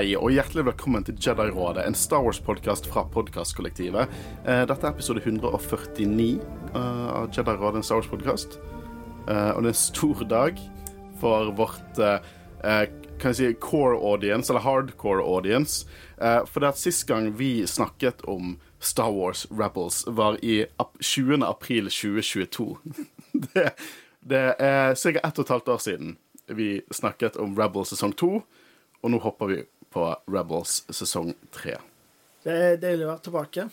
Hei og hjertelig velkommen til Jedi-rådet, en Star Wars-podkast fra podkastkollektivet. Eh, Dette er episode 149 eh, av Jedi-rådet, en Star Wars-podkast. Og det er en stor dag for vårt eh, eh, kan jeg si core audience, eller hardcore audience. Eh, For det at sist gang vi snakket om Star Wars Rebels, var i 20. april 2022. det, det er ca. ett og et halvt år siden vi snakket om Rebels sesong to, og nå hopper vi på Rebels sesong tre. Det er deilig å være tilbake.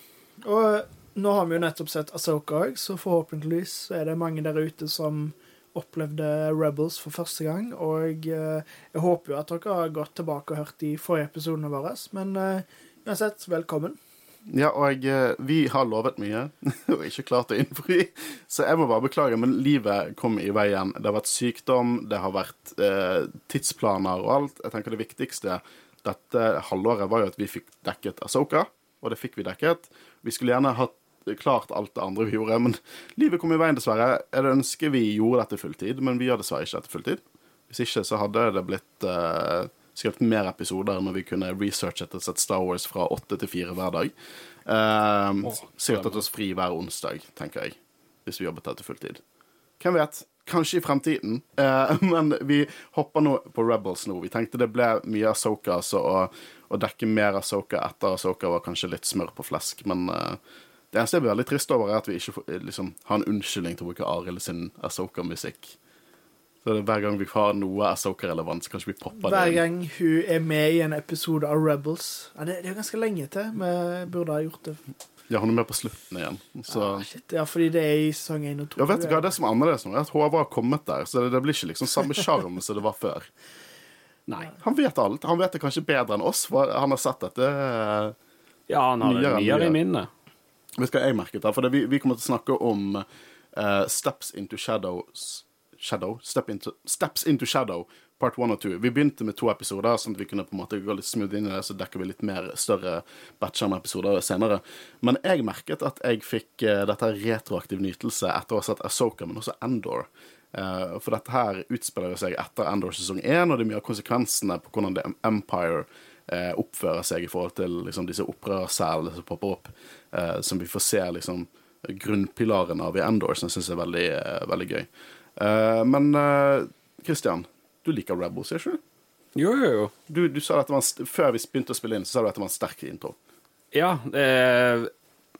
Og nå har vi jo nettopp sett Asoka òg, så forhåpentligvis er det mange der ute som opplevde Rebels for første gang. Og eh, jeg håper jo at dere har gått tilbake og hørt de forrige episodene våre. Men eh, uansett, velkommen. Ja, og eh, vi har lovet mye og ikke klart å innfri, så jeg må bare beklage, men livet kom i veien. Det har vært sykdom, det har vært eh, tidsplaner og alt. Jeg tenker det viktigste dette halvåret var jo at vi fikk dekket Asoka, og det fikk vi dekket. Vi skulle gjerne hatt klart alt det andre vi gjorde, men livet kom i veien, dessverre. Jeg ønsker vi gjorde dette fulltid, men vi gjør dessverre ikke dette fulltid. Hvis ikke så hadde det blitt uh, skrevet mer episoder når vi kunne researchet og sett Star Wars fra åtte til fire hver dag. Eh, sikkert tatt oss fri hver onsdag, tenker jeg, hvis vi jobbet dette fulltid. Hvem vet? Kanskje i fremtiden. Eh, men vi hopper nå på Rebels nå. Vi tenkte det ble mye Asoka, så å, å dekke mer Asoka etter Asoka var kanskje litt smør på flesk, men eh, det eneste jeg blir veldig trist over, er at vi ikke får, liksom, har en unnskyldning til å bruke Arild sin Asoka-musikk. Så er Hver gang vi har noe Asoka-relevant, så kanskje vi popper Hver det inn. gang hun er med i en episode av Rebels ja, det, det er ganske lenge til. Vi burde ha gjort det. Ja, hun er med på slutten igjen. Så Ah, shit, ja, fordi det er i sesong 1 og 2. ja, vet du hva, Det som er annerledes nå, er at Håvard har kommet der, så det, det blir ikke liksom samme sjarm som det var før. Nei. Han vet alt. Han vet det kanskje bedre enn oss, for han har sett dette. eh, Ja, han har det Nyere, det nyere. i minnet. Vet du hva jeg merket? da? For det, vi, vi kommer til å snakke om uh, Steps into Shadows Shadow? Step into, Steps into Shadow, part one og two. Vi begynte med to episoder, sånn at vi kunne på en måte gå litt smooth inn i det, så dekker vi litt mer større batcher med episoder senere. Men jeg merket at jeg fikk uh, dette retroaktiv nytelse etter å ha sett Asoka, men også Endor. Uh, for dette her utspiller seg etter Endor sesong én, og det er mye av konsekvensene på hvordan The Empire uh, oppfører seg i forhold til liksom, disse opprørsselene som popper opp, eh, som vi får se liksom, grunnpilaren av i Endor, som jeg syns er veldig, eh, veldig gøy. Eh, men eh, Christian, du liker Rebels, ikke du? Jo, jo, jo. Du, du sa at det var Før vi begynte å spille inn, så sa du at det var en sterk intro. Ja, er,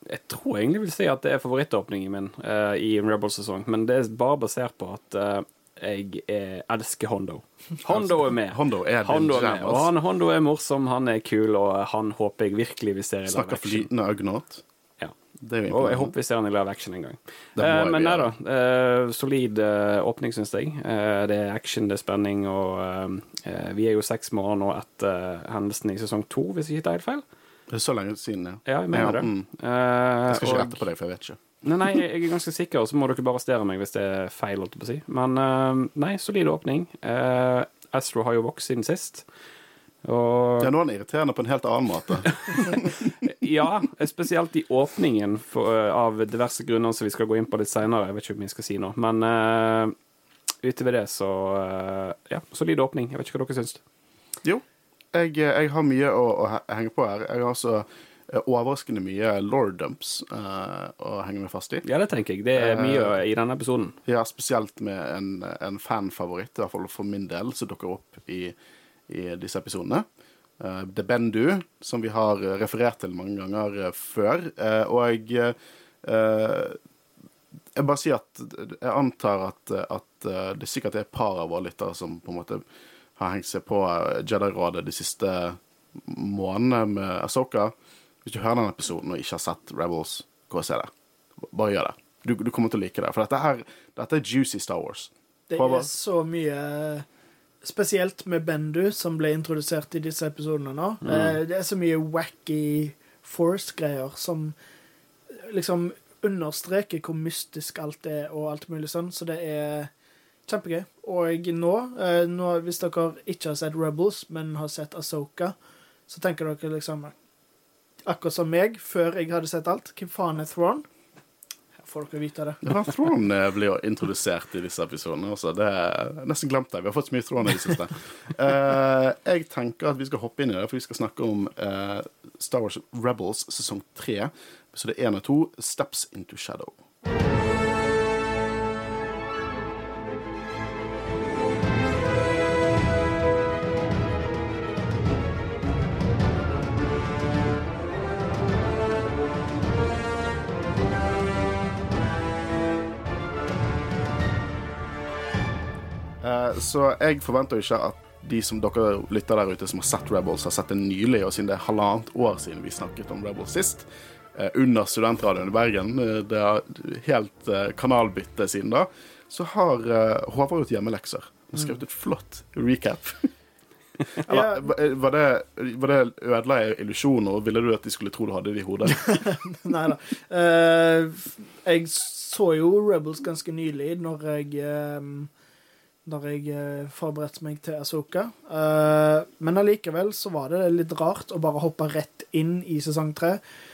jeg tror egentlig vil si at det er favorittåpningen min eh, i en Rebels-sesong, men det er bare basert på at eh, jeg er, elsker Hondo. Hondo er med. Hondo er Hondo er med. Og han, Hondo er morsom, han er kul, og han håper jeg virkelig vi ser i live Snakker flytende Ugnaught. Ja. Det er jo Og jeg håper vi ser han i live action en gang. Eh, men nei da. eh, solid eh, åpning, syns jeg. Eh, det er action, det er spenning, og eh, eh, vi er jo seks måneder nå etter hendelsen i sesong to, hvis jeg ikke tar helt feil. Det er så lenge siden, ja. Ja, jeg mener Ja, det. mm. Eh, Jeg skal ikke og- rette på deg, for jeg vet ikke. Nei, nei, jeg er ganske sikker, så må dere bare arrestere meg hvis det er feil. holdt jeg på å si. Men nei, solid åpning. Astro har jo vokst siden sist. Og Ja, nå er han irriterende på en helt annen måte. ja, spesielt i åpningen for, eh, av diverse grunner som vi skal gå inn på litt seinere. Jeg vet ikke om vi skal si nå. Men uh, utover det, så uh, Ja, solid åpning. Jeg vet ikke hva dere syns. Jo, jeg, jeg har mye å, å henge på her. Jeg har eh, overraskende mye lord dumps uh, å henge meg fast i. Ja, det tenker jeg. Det er mye i denne episoden. Ja, spesielt med en, en fanfavoritt, i hvert fall for min del, som dukker opp i, i disse episodene. Uh, The Bendu, som vi har eh, referert til mange ganger eh, før. Eh, og jeg eh, Jeg bare sier at jeg antar at, at eh, det er sikkert er et par av våre lyttere som på en måte har hengt seg på eh, Jedi-rådet de siste månedene med Asoka. Hvis du hører den episoden og ikke har sett Rebels, gå og se det. Bare gjør det. Du, du kommer til å like det. For dette, her, dette er juicy Star Wars. Det er så mye Spesielt med Bendu, som ble introdusert i disse episodene nå. Mm. Eh, Det er så mye wacky Force-greier som liksom understreker hvor mystisk alt er, og alt mulig sånn. Så det er kjempegøy. Og nå, eh, nå hvis dere ikke har sett Rebels, men har sett Asoka, så tenker dere liksom Akkurat som meg, før jeg hadde sett alt. Hvem faen er Thrawn? Folk å vite det. Det var Throne blir jo introdusert i disse episodene også. Det er nesten glemt det. Vi har fått så mye Throne i det siste. Uh, jeg tenker at vi skal hoppe inn i det, for vi skal snakke om uh, Star Wars Rebels sesong tre. Er én og to, Steps into Shadow. Så jeg forventer jo ikke at de som dere lytter der ute som har sett Rebels, har sett det nylig, og siden det er halvannet år siden vi snakket om Rebels sist, eh, under studentradioen i Bergen, eh, det er helt eh, kanalbytte siden da, så har eh, Håvard gjort hjemmelekser. Han har skrevet et flott recap. Eller, var- var det, var det ødela illusjoner, og ville du at de skulle tro du hadde det i hodet? Nei da. Uh, jeg så jo Rebels ganske nylig, når jeg eh, Når jeg eh, forberedte meg til Asoka. Uh, men allikevel så var det litt rart å bare hoppe rett inn i sesong tre.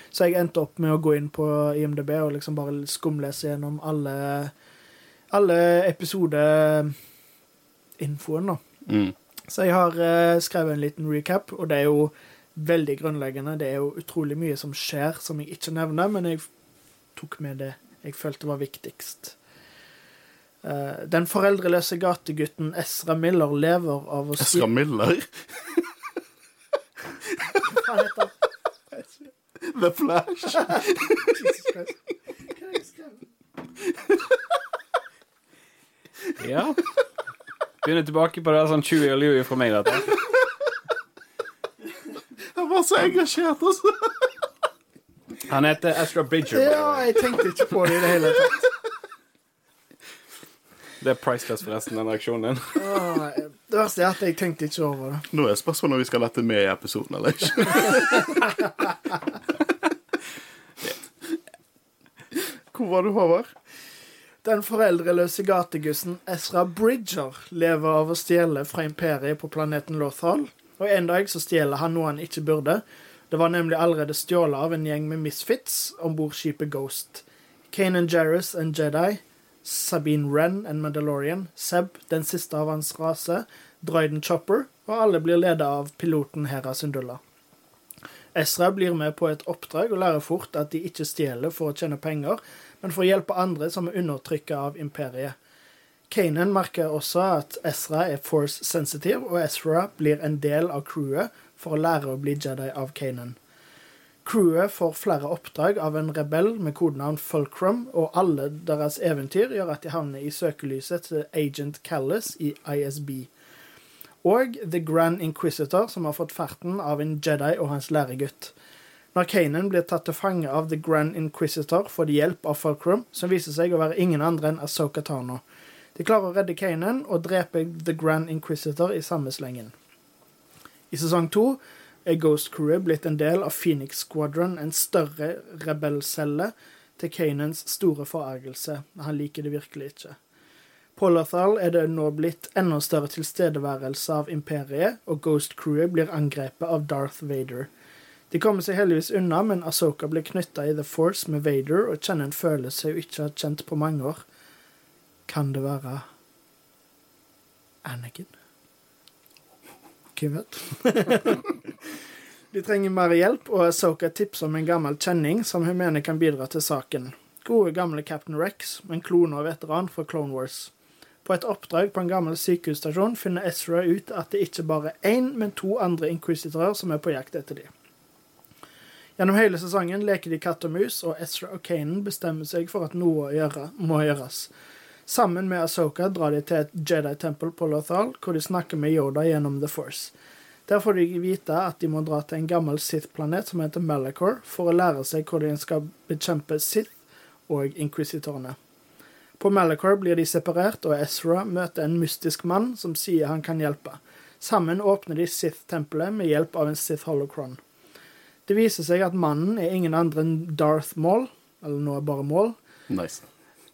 Så jeg endte opp med å gå inn på IMDb og liksom bare skumlese gjennom alle alle episodeinfoen, da. Mm. Så jeg har eh, skrevet en liten recap, og det er jo veldig grunnleggende. Det er jo utrolig mye som skjer som jeg ikke nevner, men jeg tok med det jeg følte var viktigst. Eh, den foreldreløse gategutten Ezra Miller lever av å Ezra Miller? Hva heter han? The Flash? Jesus Christ. Er? Ja. Begynner tilbake på det der sånn Chewie og Louie fra meg, dette. Han var så engasjert, altså. Han heter Ezra Bridger. Ja, jeg tenkte ikke på det i det hele tatt. Det er priceless, forresten, den reaksjonen din. Åh, Det verste er at jeg tenkte ikke over det. Nå er spørsmålet om vi skal lette med i episoden eller ikke. Hvor var du, Håvard? Den foreldreløse gategussen Ezra Bridger lever av å stjele fra imperiet på planeten Lothal, og en dag så stjeler han noe han ikke burde. Det var nemlig allerede stjålet av en gjeng med misfits om bord skipet Ghost. Kanan Jarrus, and Jedi, Sabine Wren, en Mandalorian, Seb, den siste av hans rase, Droiden Chopper, og alle blir ledet av piloten Hera Syndulla. Ezra blir med på et oppdrag og lærer fort at de ikke stjeler for å tjene penger, men for å hjelpe andre som er undertrykket av imperiet. Kanan merker også at Ezra er force sensitive, og Ezra blir en del av crewet for å lære å bli Jedi av Kanan. Crewet får flere oppdrag av en rebell med kodenavn Fulcrum, og alle deres eventyr gjør at de havner i søkelyset til Agent Callis i ISB. Og The Grand Inquisitor, som har fått ferten av en Jedi og hans læregutt. Når Kanan blir tatt til fange av The Grand Inquisitor, får de hjelp av Fulcrum, som viser seg å være ingen andre enn Asoka Tano. De klarer å redde Kanan og drepe The Grand Inquisitor i samme slengen. I sesong to er Ghost Crewet blitt en del av Phoenix Squadron, en større rebellcelle til Kanans store forargelse. Han liker det virkelig ikke. På Lothal er det nå blitt enda større tilstedeværelse av imperiet, og Ghost Crewet blir angrepet av Darth Vader. De kommer seg heldigvis unna, men Asoka blir knytta i The Force med Vader og kjenner en følelse hun ikke har kjent på mange år. Kan det være Anakin? Hvem? De trenger mer hjelp, og Asoka tipser om en gammel kjenning som hun mener kan bidra til saken. Gode, gamle Captain Rex, en klone og veteran fra Clone Wars. På et oppdrag på en gammel sykehusstasjon finner Ezra ut at det ikke bare er én, men to andre inquisitorer som er på jakt etter dem. Gjennom hele sesongen leker de katt og mus, og Ezra og Kanan bestemmer seg for at noe å gjøre, må gjøres. Sammen med Asoka drar de til et Jedi-tempel på Lothal, hvor de snakker med Yoda gjennom The Force. Der får de vite at de må dra til en gammel Sith-planet som heter Malachor, for å lære seg hvordan de skal bekjempe Sith og inquisitorene. På Malachor blir de separert, og Ezra møter en mystisk mann som sier han kan hjelpe. Sammen åpner de Sith-tempelet med hjelp av en Sith Holocron. Det viser seg at mannen er ingen andre enn Darth Maul, eller nå bare Maul. Nice.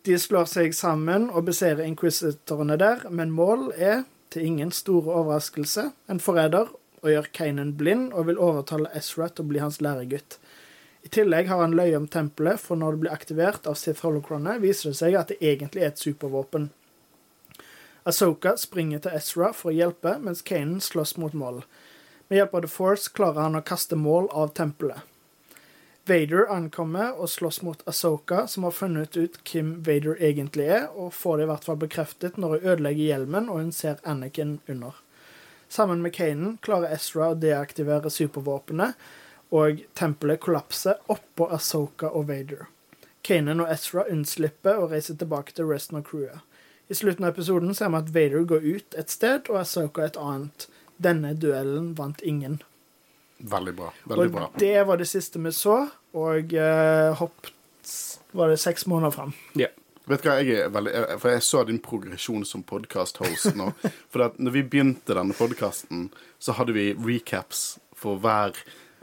De slår seg sammen og beseirer inquisitorene der, men Maul er, til ingen store overraskelse, en forræder og gjør Kanan blind og vil overtale Ezra til å bli hans læregutt. I tillegg har han løye om tempelet, for når det blir aktivert av Sith Holocronet, viser det seg at det egentlig er et supervåpen. Asoka springer til Ezra for å hjelpe, mens Kanan slåss mot Maul. Med hjelp av The Force klarer han å kaste Maul av tempelet. Vader ankommer og slåss mot Asoka, som har funnet ut hvem Vader egentlig er, og får det i hvert fall bekreftet når hun ødelegger hjelmen og hun ser Anakin under. Sammen med Kanan klarer Ezra å deaktivere supervåpenet, og tempelet kollapser oppå Asoka og Vader. Kanan og Ezra unnslipper og reiser tilbake til resten av crewet. I slutten av episoden ser vi at Vader går ut et sted og Asoka et annet. Denne duellen vant ingen. Veldig bra. Veldig Og bra. det var det siste vi så, og uh, hoppet var det seks måneder fram. Ja. Vet du hva, jeg er veldig For jeg så din progresjon som podkast-host nå. For at når vi begynte denne podkasten, så hadde vi recaps for hver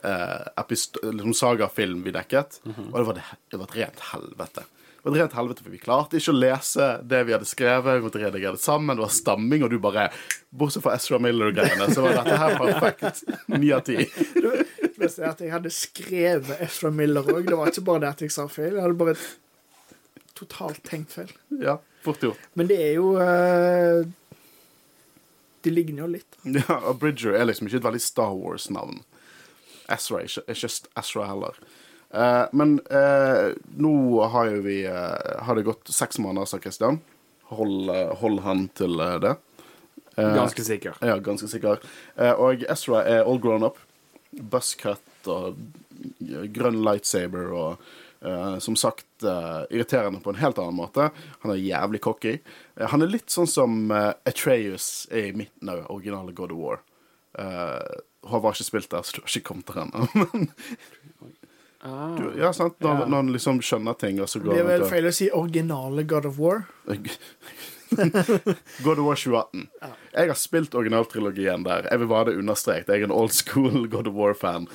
eh, liksom sagafilm vi dekket. Og det var, det, det var et rent helvete. Var et rent helvete, for Vi klarte ikke å lese det vi hadde skrevet. Vi måtte redigere det sammen. Det var stamming, og du bare Bortsett fra Ezra Miller-greiene, så var dette her perfekt. Ni av ti. At jeg hadde skrevet Ezra Miller òg. Det var ikke bare det at jeg sa feil. Jeg hadde bare totalt tenkt feil. Ja, fort gjort. Men det er jo uh, De ligner jo litt. Ja, og Bridger er liksom ikke et veldig Star Wars-navn. Ezra er ikke, er ikke Ezra heller. Eh, men uh, nå har jo vi uh, Har det gått seks måneder, sa Christian. Hold, hold han til det. Ganske sikker. Ja, ganske sikker. Og Ezra er all grown up. Buzzcut og grønn lightsaber og som sagt irriterende på en helt annen måte. Han er jævlig cocky. Han er litt sånn som uh, Atreus er i midten av originale God of War. Uh, har ikke spilt der, så du har ikke kommet der ennå. Ah. du- ja, sant? Når, Ja. når han liksom skjønner ting, og så Det går blir han vel feil å si originale God of War. God of War 2018. Jeg har spilt originaltrilogien der. Jeg vil bare det understreket. Jeg er en old school God of War-fan.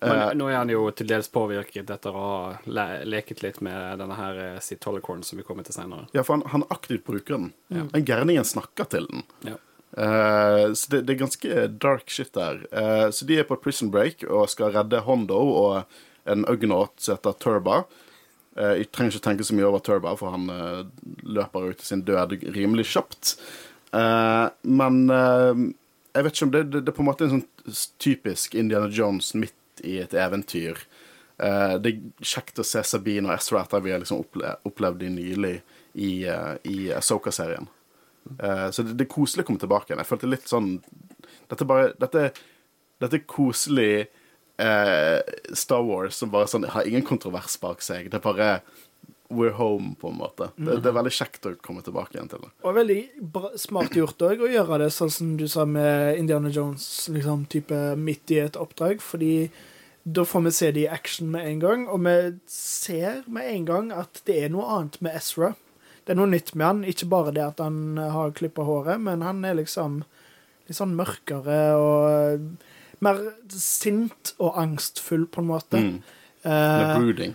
Eh, Men nå er han jo til dels påvirket etter å ha le leket litt med denne her eh, sitt Holocorn som vi kommer til senere. Ja, for han, han aktivt bruker den. Den gærningen snakker til den. Ja. Uh, så det, det er ganske dark shit der. Uh, så de er på prison break og skal redde Hondo og en Ugnaught som heter Turba. Eh, jeg trenger ikke tenke så mye over Turba, for han eh, løper ut til sin død rimelig kjapt. Eh, men jeg vet ikke om det, det, det er på en måte en sånn typisk Indiana Jones midt i et eventyr. Det er kjekt å se Sabine og Ezra etter vi har liksom opple opplevd de nylig i, i Asoka-serien. Så det, det er koselig å komme tilbake igjen. Jeg følte litt sånn Dette bare Dette, dette er koselig eh, Star Wars som bare sånn har ingen kontrovers bak seg. Det er bare We're home, på en måte. Det, det er veldig kjekt å komme tilbake igjen til det. Og veldig bra, smart gjort òg å gjøre det sånn som du sa med Indiana Jones, liksom type midt i et oppdrag, fordi da får vi se det i action med en gang, og vi ser med en gang at det er noe annet med Ezra. Det er noe nytt med han, ikke bare det at han har klippa håret, men han er liksom litt sånn mørkere og mer sint og angstfull, på en måte. Mm. Eh, brooding.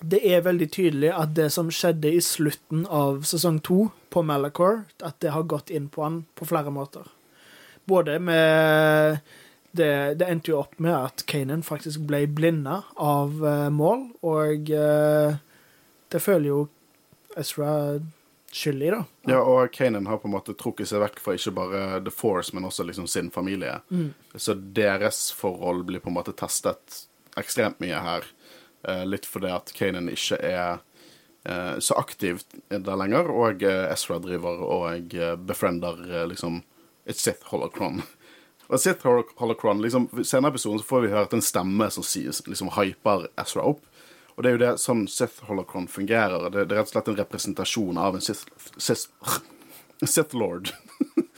det er veldig tydelig at det som skjedde i slutten av sesong to på Malachor, at det har gått inn på han på flere måter. Både med Det, det endte jo opp med at Kanan faktisk ble blinda av uh, mål, og uh, det føler jo Ezra skyld i, da. Ja, og Kanan har på en måte trukket seg vekk fra ikke bare The Force, men også liksom sin familie. Så deres forhold blir på en måte testet ekstremt mye her. Eh, litt fordi at Kanan ikke er eh, så aktiv der lenger, og eh, Ezra driver og eh, befriender eh, liksom et Sith holocron. Og Sith holocron, liksom, Senere i episoden så får vi høre en stemme som liksom hyper Ezra opp. Og det er jo det sånn Sith holocron fungerer. Det, det er rett og slett en representasjon av en Sith, Sith, Sith Lord.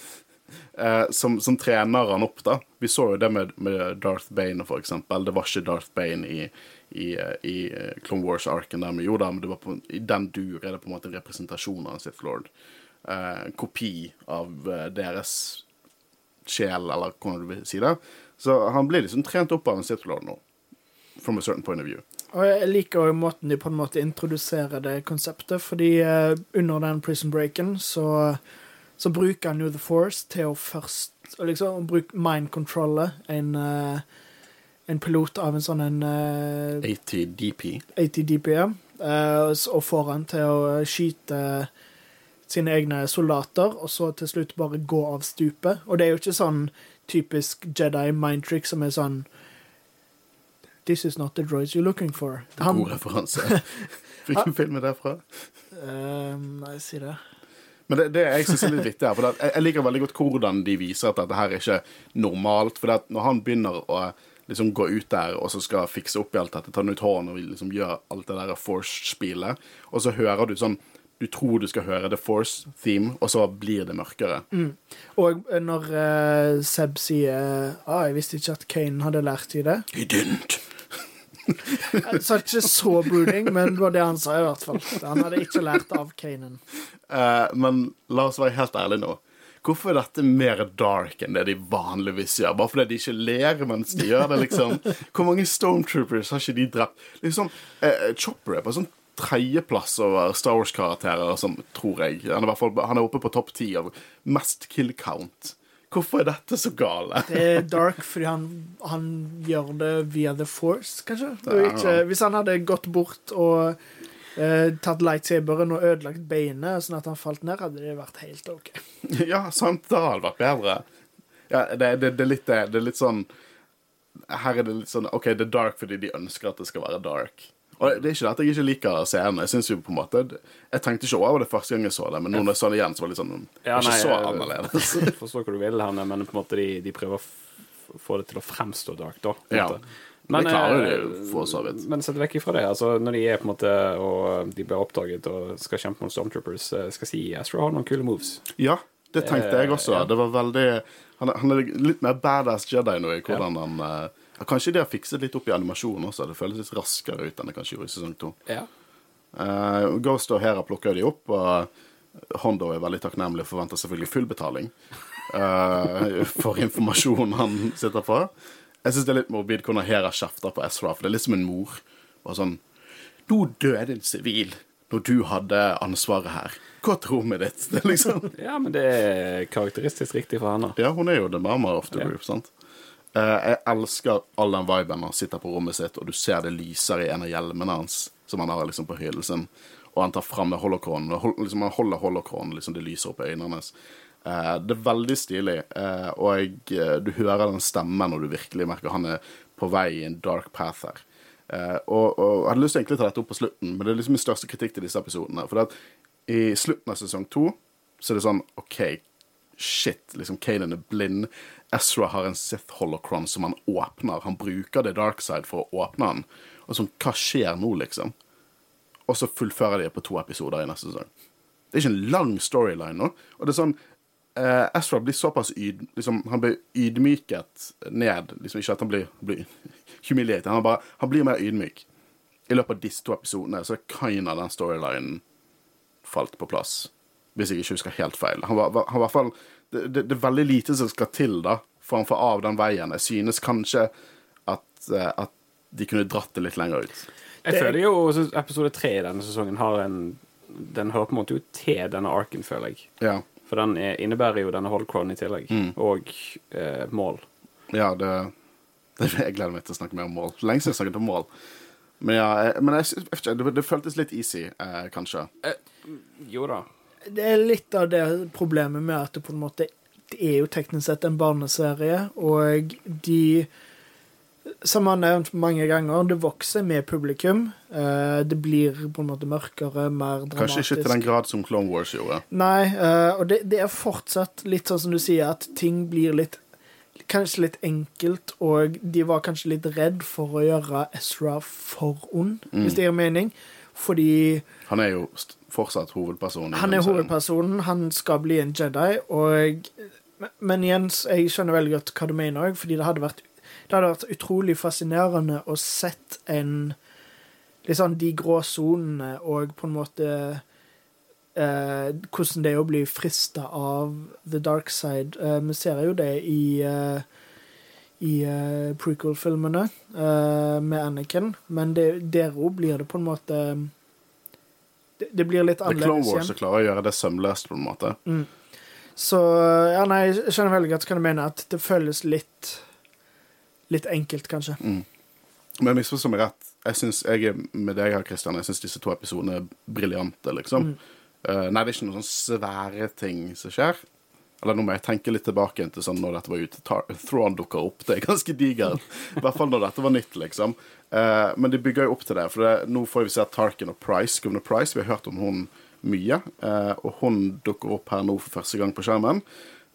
eh, som, som trener han opp, da. Vi så jo det med, med Darth Bane, for eksempel. Det var ikke Darth Bane i, i, eh, i eh, Clone Wars-arken der men jo da, men det var på, i den dur er det på en måte en representasjon av en Sith Lord. Eh, en kopi av deres sjel, eller hvordan du vil si det. Så han blir liksom trent opp av en Sith Lord nå. From a certain point of view. Og jeg liker jo måten de på en måte introduserer det konseptet, fordi eh, under den prison breaken så, så bruker han jo The Force til å først liksom bruke mind controller, en, eh, en pilot av en sånn en eh, 80 DP. 80 DPM, eh, og s- og får han til å skyte sine egne soldater, og så til slutt bare gå av stupet. Og det er jo ikke sånn typisk Jedi mind trick som er sånn This is not the droids you're looking for. Han, God referanse. Hvilken film er det fra? Eh, Nei, si det. Men det, det jeg synes er litt vittig her, for det, jeg, jeg liker veldig godt hvordan de viser at dette her er ikke normalt. For det når han begynner å liksom gå ut der og så skal fikse opp i alt dette, ta den ut hånden og liksom gjøre alt det der Force-spilet, og så hører du sånn Du tror du skal høre The Force-theme, og så blir det mørkere. Og eh, når uh, Seb sier ah, 'Jeg visste ikke at Kane hadde lært i det', He didn't. Han sa ikke så brooding, men det var det han sa, i hvert fall. Han hadde ikke lært av Kanan. Uh, men la oss være helt ærlige nå. Hvorfor er dette mer dark enn det de vanligvis gjør? Bare fordi de ikke ler mens de gjør det, liksom? Hvor mange Stormtroopers har ikke de drept? Liksom, uh, Chopper er på sånn tredjeplass over Star Wars-karakterer, som tror jeg. Han er, fall, han er oppe på topp ti av mest kill count. Hvorfor er dette så gale? Det er dark fordi han, han gjør det via The Force, kanskje. Ikke, hvis han hadde gått bort og eh, tatt lightsaberen og ødelagt beinet sånn at han falt ned, hadde det vært helt OK. Ja, sant, det hadde vært bedre. Ja, det, det, det, er litt, det, det er litt sånn Her er det litt sånn OK, det er dark fordi de ønsker at det skal være dark. Og det er ikke det at jeg ikke liker serien. Jeg synes jo på en måte Jeg tenkte ikke over det første gang jeg så det, men når jeg så det igjen, så var det litt sånn Ja, var ikke nei, så eh, annerledes. Jeg forstår hva du vil, Hanne, men på en måte de, de prøver å få det til å fremstå dark, da. Ja. Men, det klarer eh, de jo for så vidt. Men sett vekk ifra det, altså, når de er på en måte og de blir oppdaget og skal kjempe mot Stormtroopers, eh, skal si Astro har noen kule moves. Ja, det tenkte jeg også. ja. Det var veldig Han han er litt mer badass Jedi nå i hvordan han eh, ja, Kanskje de har fikset litt opp i animasjonen også. Det føles litt raskere ut enn det kanskje gjorde i sesong to. Ja. Uh, Ghost og Hera plukker de opp, og Hondo er veldig takknemlig og forventer selvfølgelig full betaling uh, for informasjonen han sitter på. Jeg syns det er litt morbid hvordan Hera kjefter på Ezra, for det er litt som en mor. Og sånn Nå døde en sivil når du hadde ansvaret her. Hva tror vi ditt? Det er liksom ja, men det er karakteristisk riktig for henne. Ja, hun er jo the mama of the Ja. group, sant? Eh, jeg elsker all den viben han sitter på rommet sitt, og du ser det lyser i en av hjelmene hans, som han har liksom på hyllen og han tar fram med holocronen, liksom han holder holocronen, liksom det lyser opp i øynene hans. Eh, det er veldig stilig, eh, og jeg, eh, du hører den stemmen når du virkelig merker han er på vei i en dark path her. Eh, og, og jeg hadde lyst til å ta dette opp på slutten, men det er liksom min største kritikk til disse episodene. For i slutten av sesong to så er det sånn OK, shit, liksom Kanan er blind. Ezra har en Sith holocron som han åpner. Han bruker det dark side for å åpne den. Og sånn, hva skjer nå, liksom? Og så fullfører de det på to episoder i neste sesong. Det er ikke en lang storyline nå. Og det er sånn eh, Ezra blir såpass yd... Liksom, han blir ydmyket ned. Liksom Ikke at han blir, blir humiliert. Han, bare, han blir mer ydmyk. I løpet av disse to episodene så er kind av den storylinen falt på plass. Hvis jeg ikke husker helt feil. Han var, han var i hvert fall det, det, det er veldig lite som skal til da for han får av den veien. Jeg synes kanskje at, eh, at de kunne dratt det litt lenger ut. Jeg føler jo episode tre i denne sesongen har en Den hører på en måte jo til denne arken, føler jeg. Ja, For den er, innebærer jo denne holcron i tillegg. Og eh, mål. ja det, det Jeg gleder meg til å snakke mer om mål. Lenge siden jeg snakket om mål. Men, ja, jeg, men jeg, det, det føltes litt easy, eh, kanskje. Jo da. Det er litt av det problemet med at det på en måte Det er jo teknisk sett en barneserie, og de Som har nevnt mange ganger, det vokser med publikum. Eh, Det blir på en måte mørkere, mer dramatisk. Kanskje ikke til den grad som Clone Wars gjorde. Nei, eh, og det, det er fortsatt litt sånn som du sier, at ting blir litt Kanskje litt enkelt, og de var kanskje litt redd for å gjøre Ezra for ond, hvis det gir mening. Fordi Han er jo fortsatt hovedpersonen. han er hovedpersonen, han skal bli en Jedi, og Men, igjen, jeg skjønner veldig godt hva du mener òg, fordi det hadde vært det hadde vært utrolig fascinerende å sett en sånn de grå sonene og på en måte eh, Hvordan det er å bli frista av the dark side. Eh, vi ser jo det i eh, i uh, prequel-filmene uh, med Anakin, men det, der òg blir det på en måte det, det blir litt annerledes igjen. The Clone Wars klarer å gjøre det sømløst, på en måte. Så ja, nei, jeg skjønner veldig godt hva du mener, at det føles litt litt enkelt, kanskje. Men misforstå meg rett. Jeg synes jeg er med deg her, Christian, jeg syns disse to episodene er briljante, liksom. Eh, nei, det er ikke noen sånne svære ting som skjer. Eller nå må jeg tenke litt tilbake til sånn når dette var ute. Thrawn dukker opp. Det er ganske digert. I hvert fall når dette var nytt, liksom. Eh, men de bygger jo opp til det. For det, nå får vi se Tarkin og Price, Governor Price. Vi har hørt om hun mye. eh, og hun dukker opp her nå for første gang på skjermen.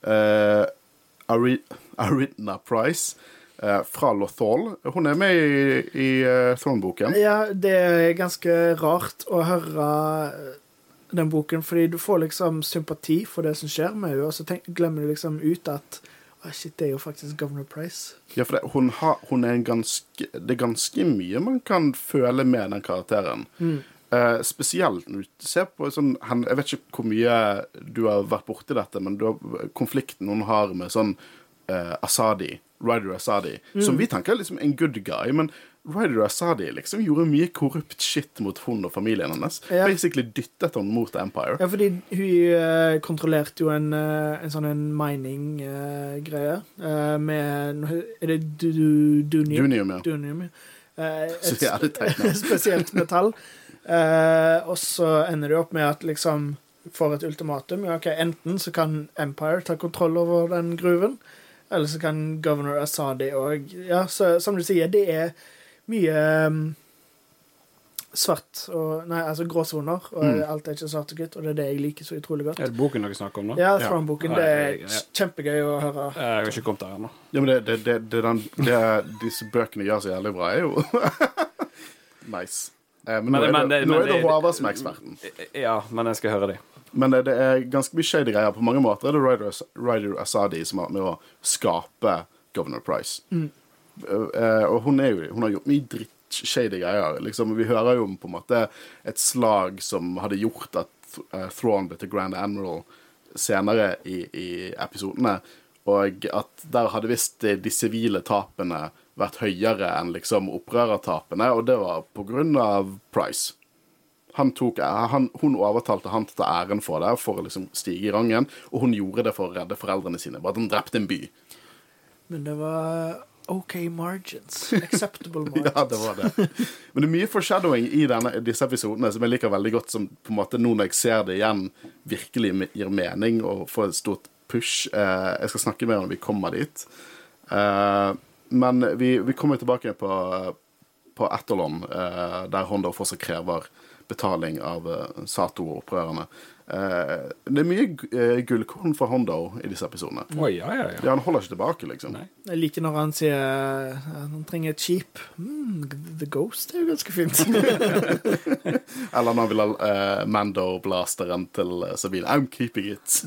Eh, Ari Price eh, fra Lothal. Hun er med i, i uh, Thrawn-boken. Ja, det er ganske rart å høre den boken, fordi du får liksom sympati for det som skjer med henne, og så tenk, glemmer du liksom ut at oh, shit, det er jo faktisk Governor Price. Ja, for det, hun, har, hun er en ganske Det er ganske mye man kan føle med den karakteren. Eh, spesielt når du ser på sånn han, Jeg vet ikke hvor mye du har vært borti dette, men du konflikten hun har med sånn eh, Asadi, Ryder Asadi, som vi tenker er liksom en good guy, men Ryder Asadi liksom gjorde mye korrupt shit mot hun og familien hennes. Ja. Basically dyttet hun mot Empire. Ja, fordi hun eh, kontrollerte jo en, eh, en sånn mining-greie med Er det du, du, Dunium? Dunium, ja. Dunium, ja. Eh, et navn. spesielt metall. Eh, og så ender det opp med at liksom får et ultimatum. Ja, ok, Enten så kan Empire ta kontroll over den gruven, eller så kan governor Asadi òg Ja, så som du sier, det er mye um, svart og Nei, altså gråsoner, og Mm. alt er ikke svart og hvitt, og det er det jeg liker så utrolig godt. Er det boken dere snakker om nå? Ja. Throne-boken. Ja. Det er kjempegøy å høre. Jeg har ikke kommet der ennå. Ja, men det, det, det, det, den, det disse bøkene gjør så jævlig bra, er jo nice. Eh, men, Men- nå er men det, nå er det det- Håvard som er eksperten. Ja, men jeg skal høre de. Men det, det er ganske mye shady greier. På mange måter er det Ryder, Asadi som har med å skape Governor Price. Eh, og hun, jo, hun har gjort mye dritt-shady greier. Liksom, vi hører jo om på en måte et slag som hadde gjort at uh, Thrawn ble til Grand Admiral senere i, i episodene. Og at der hadde visst de, sivile tapene vært høyere enn liksom opprørertapene, og det var av Price han tok, han, hun overtalte han til å ta æren for det, for å liksom stige i rangen. Og hun gjorde det for å redde foreldrene sine. Bare at hun drepte en by. Men det var OK margins. Acceptable margins. Ja, det var det. Men det er mye foreshadowing i denne, disse episodene som jeg liker veldig godt, som på en måte nå når jeg ser det igjen, virkelig gir mening og får et stort push. Eh, jeg skal snakke mer når vi kommer dit. Eh, men vi, vi kommer tilbake på, på Etterlon, eh, der Honda fortsatt krever betaling av eh, Sato-opprørerne. Eh, det er mye eh, gullkorn fra Hondo i disse episodene. Oh, ja, ja, ja. Ja, Han holder ikke tilbake, liksom. Nei. Jeg liker når han sier at han trenger et skip. Mm, The Ghost er jo ganske fint. Eller når han vil ha uh, Mando-blasteren til eh, Sabine. I'm keeping it.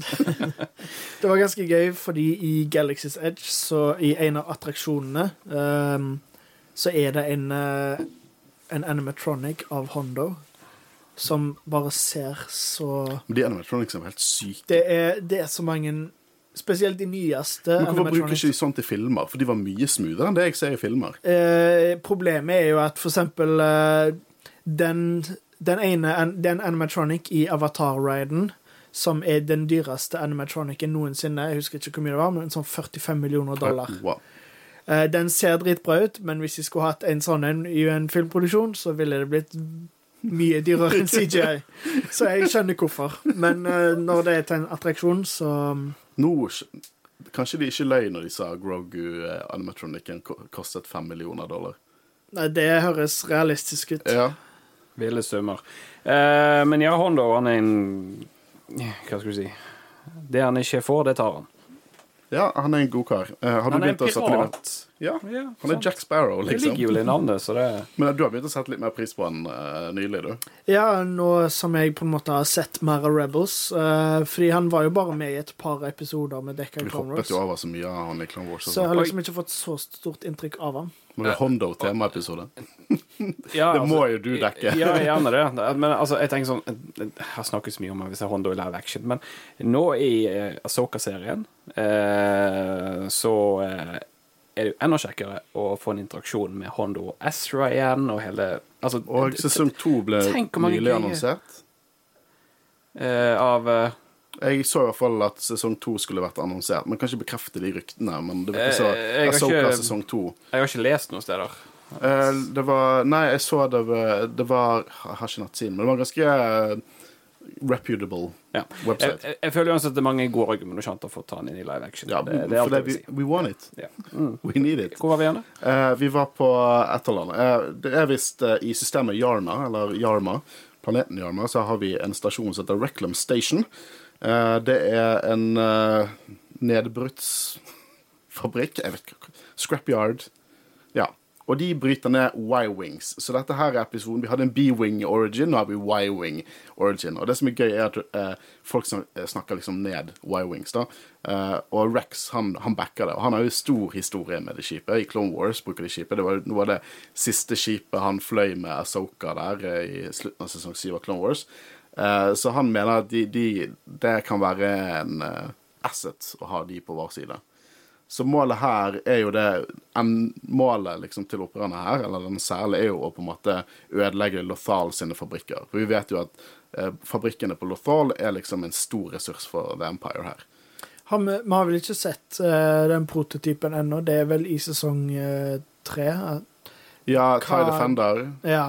Det var ganske gøy, fordi i Galaxy's Edge, så i en av attraksjonene, um, så er det en, uh, en animatronic av Hondo som bare ser så Men de animatronics er helt syke. Det er, det er så mange Spesielt de nyeste Men hvorfor bruker ikke de sånt i filmer? For de var mye smoothere enn det jeg ser i filmer. Eh, problemet er jo at for eksempel eh, den, den ene den animatronic i Avatar-riden, som er den dyreste animatronicen noensinne, jeg husker ikke hvor mye det var, men sånn 45 millioner dollar. Wow. Eh, den ser dritbra ut, men hvis de skulle hatt en sånn en i en filmproduksjon, så ville det blitt mye dyrere enn CGI. Så jeg skjønner hvorfor. Men uh, når det er til en attraksjon, så Nå, kanskje de ikke løy når de sa Grogu eh, animatronicen kostet fem millioner dollar. Nei, det høres realistisk ut. Ja. Ville summer. Eh, men ja, Hondo, han er en Hva skal du si? Det han ikke får, det tar han. ja, han er en god kar. Eh, har Han en begynt å sette litt. Ja, Ja, han er sant. Jack Sparrow, Det liksom. ligger jo i navnet, så det Men du har begynt å sette litt mer pris på han uh, nylig, du. Ja, nå som jeg på en måte har sett mer av Rebels. Uh, fordi han var jo bare med i et par episoder med Vi Clone hoppet jo over så mye av han i Clone Wars. Så, Så jeg har liksom ikke fått så stort inntrykk av han. Men det er Hondo-temaepisode. ja, Det må jo du dekke. Ja, gjerne det. Men altså, jeg tenker sånn Jeg har snakket så mye om hvis jeg Hondo i live action, men nå i eh, Asoka-serien eh, så eh, er det jo enda kjekkere å få en interaksjon med Hondo og Ezra igjen, og hele altså, Og sesong to ble nylig annonsert. Uh, Av uh, Jeg så i hvert fall at sesong to skulle vært annonsert. Men kan ikke bekrefte de ryktene. Men det ikke så Jeg, jeg ikke- sesong 2. Jeg har ikke lest noen steder. Uh, det var Nei, jeg så det ved, Det var Jeg har ikke nettsiden, men det var ganske reputable Ja. Website. jeg, jeg føler uansett det er mange gode argumenter for å ta den inn i live action. Ja, det, det for vi, si. we want it. Ja. Mm. We need it. Hvor var vi igjen? Eh, vi var på Etterland. Uh, det er visst uh, i systemet Yarna, eller Yarma, planeten Yarma, så har vi en stasjon som heter Reclam Station. Det er en uh, nedbruddsfabrikk Jeg vet ikke Scrapyard. Ja. Og de bryter ned Y-wings. Så dette her er episoden. Vi hadde en B-wing origin, nå har vi Y-wing origin. Og det som er gøy, er at eh, folk snak snakker liksom ned Y-wings, da. Eh, og Rex, han, han backer det. Og han har jo stor historie med det skipet. I Clone Wars bruker de skipet. Det var noe av det siste skipet han fløy med Asoka der eh, i slutten av sesong 7 av Clone Wars. Eh, så han mener at de, de, det kan være en eh, asset å ha de på vår side. Så målet her er jo det en, Målet liksom til opprørerne her, eller den særlig, er jo å på en måte ødelegge Lothal sine fabrikker. For vi vet jo at eh, fabrikkene på Lothal er liksom en stor ressurs for The Empire her. Har vi, vi har vel ikke sett eh, den prototypen ennå. Det er vel i sesong eh, tre. Ja, Tie Defender. ja,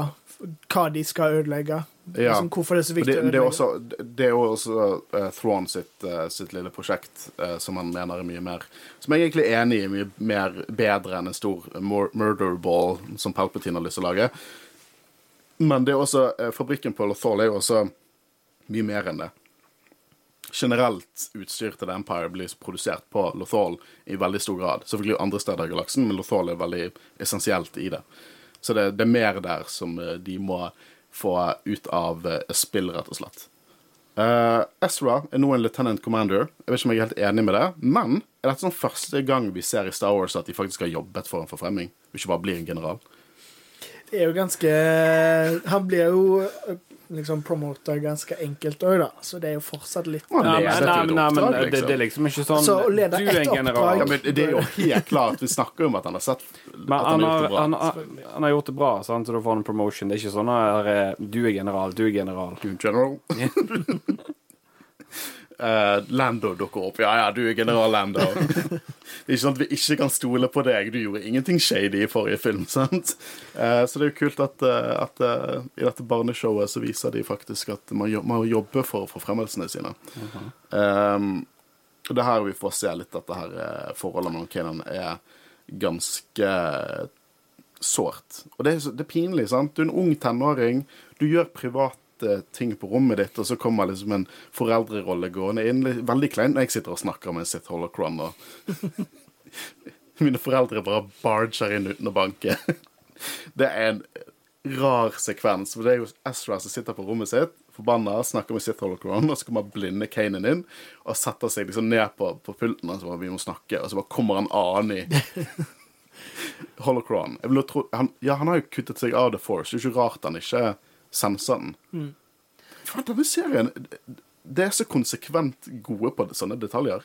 hva de skal ødelegge. Ja. Liksom, hvorfor det er så viktig det, det er også, det er også uh, Thrawn sitt, uh, sitt lille prosjekt, uh, som han mener er mye mer Som jeg egentlig er enig i mye mer bedre enn en stor murder ball som Palpatine har lyst til å lage. Men det er også eh, fabrikken på Lothal er jo også mye mer enn det. Generelt utstyr til The Empire blir produsert på Lothal i veldig stor grad. Selvfølgelig andre steder i galaksen, men Lothal er veldig essensielt i det. Så det, det er mer der som de må få ut av eh, spill, rett og slett. Uh, Ezra er nå en lieutenant commander. Jeg vet ikke om jeg er helt enig med det. Men er dette sånn første gang vi ser i Star Wars at de faktisk har jobbet for en forfremming? Og ikke bare blir en general? Det er jo ganske Han blir jo liksom promoter ganske enkelt òg, da. Så det er jo fortsatt litt ja, Nei, men, nei, men, nei, men oppdrag, det, det er liksom ikke sånn Så å lede Du er ett en general. oppdrag- Ja, men Det er jo helt klart. Vi snakker jo om at han har sett Men han han har gjort det bra. han, har, han har gjort det bra, sant? så da får han en promotion. Det er ikke sånn at du er general, du er general. Du general. Eh, Lando dukker opp. Ja, ja, du er general Lando. det er ikke sånn at vi ikke kan stole på deg. Du gjorde ingenting shady i forrige film, sant? Uh, så det er jo kult at, uh, at i dette barneshowet så viser de faktisk at man, jo- man jobber for forfremmelsene sine. Um, og det her vi får se litt at det her forholdet mellom Kanan er ganske sårt. Og det er, det er pinlig, sant? Du er en ung tenåring, du gjør private ting på rommet ditt, og så kommer liksom en foreldrerolle gående inn. Veldig kleint når jeg sitter og snakker med sitt holocron, og mine foreldre bare barger inn uten å banke. Det er en rar sekvens, for det er jo Ezra som sitter på rommet sitt, forbanna, snakker med sitt holocron, og så kommer blinde Kanan inn og setter seg liksom ned på, på pulten og så bare vi må snakke, og så bare kommer en annen i holocron. Tro, han, ja, han har jo kuttet seg av The Force, det er jo ikke rart han ikke senser den. Faen, denne serien Det er så konsekvent gode på sånne detaljer.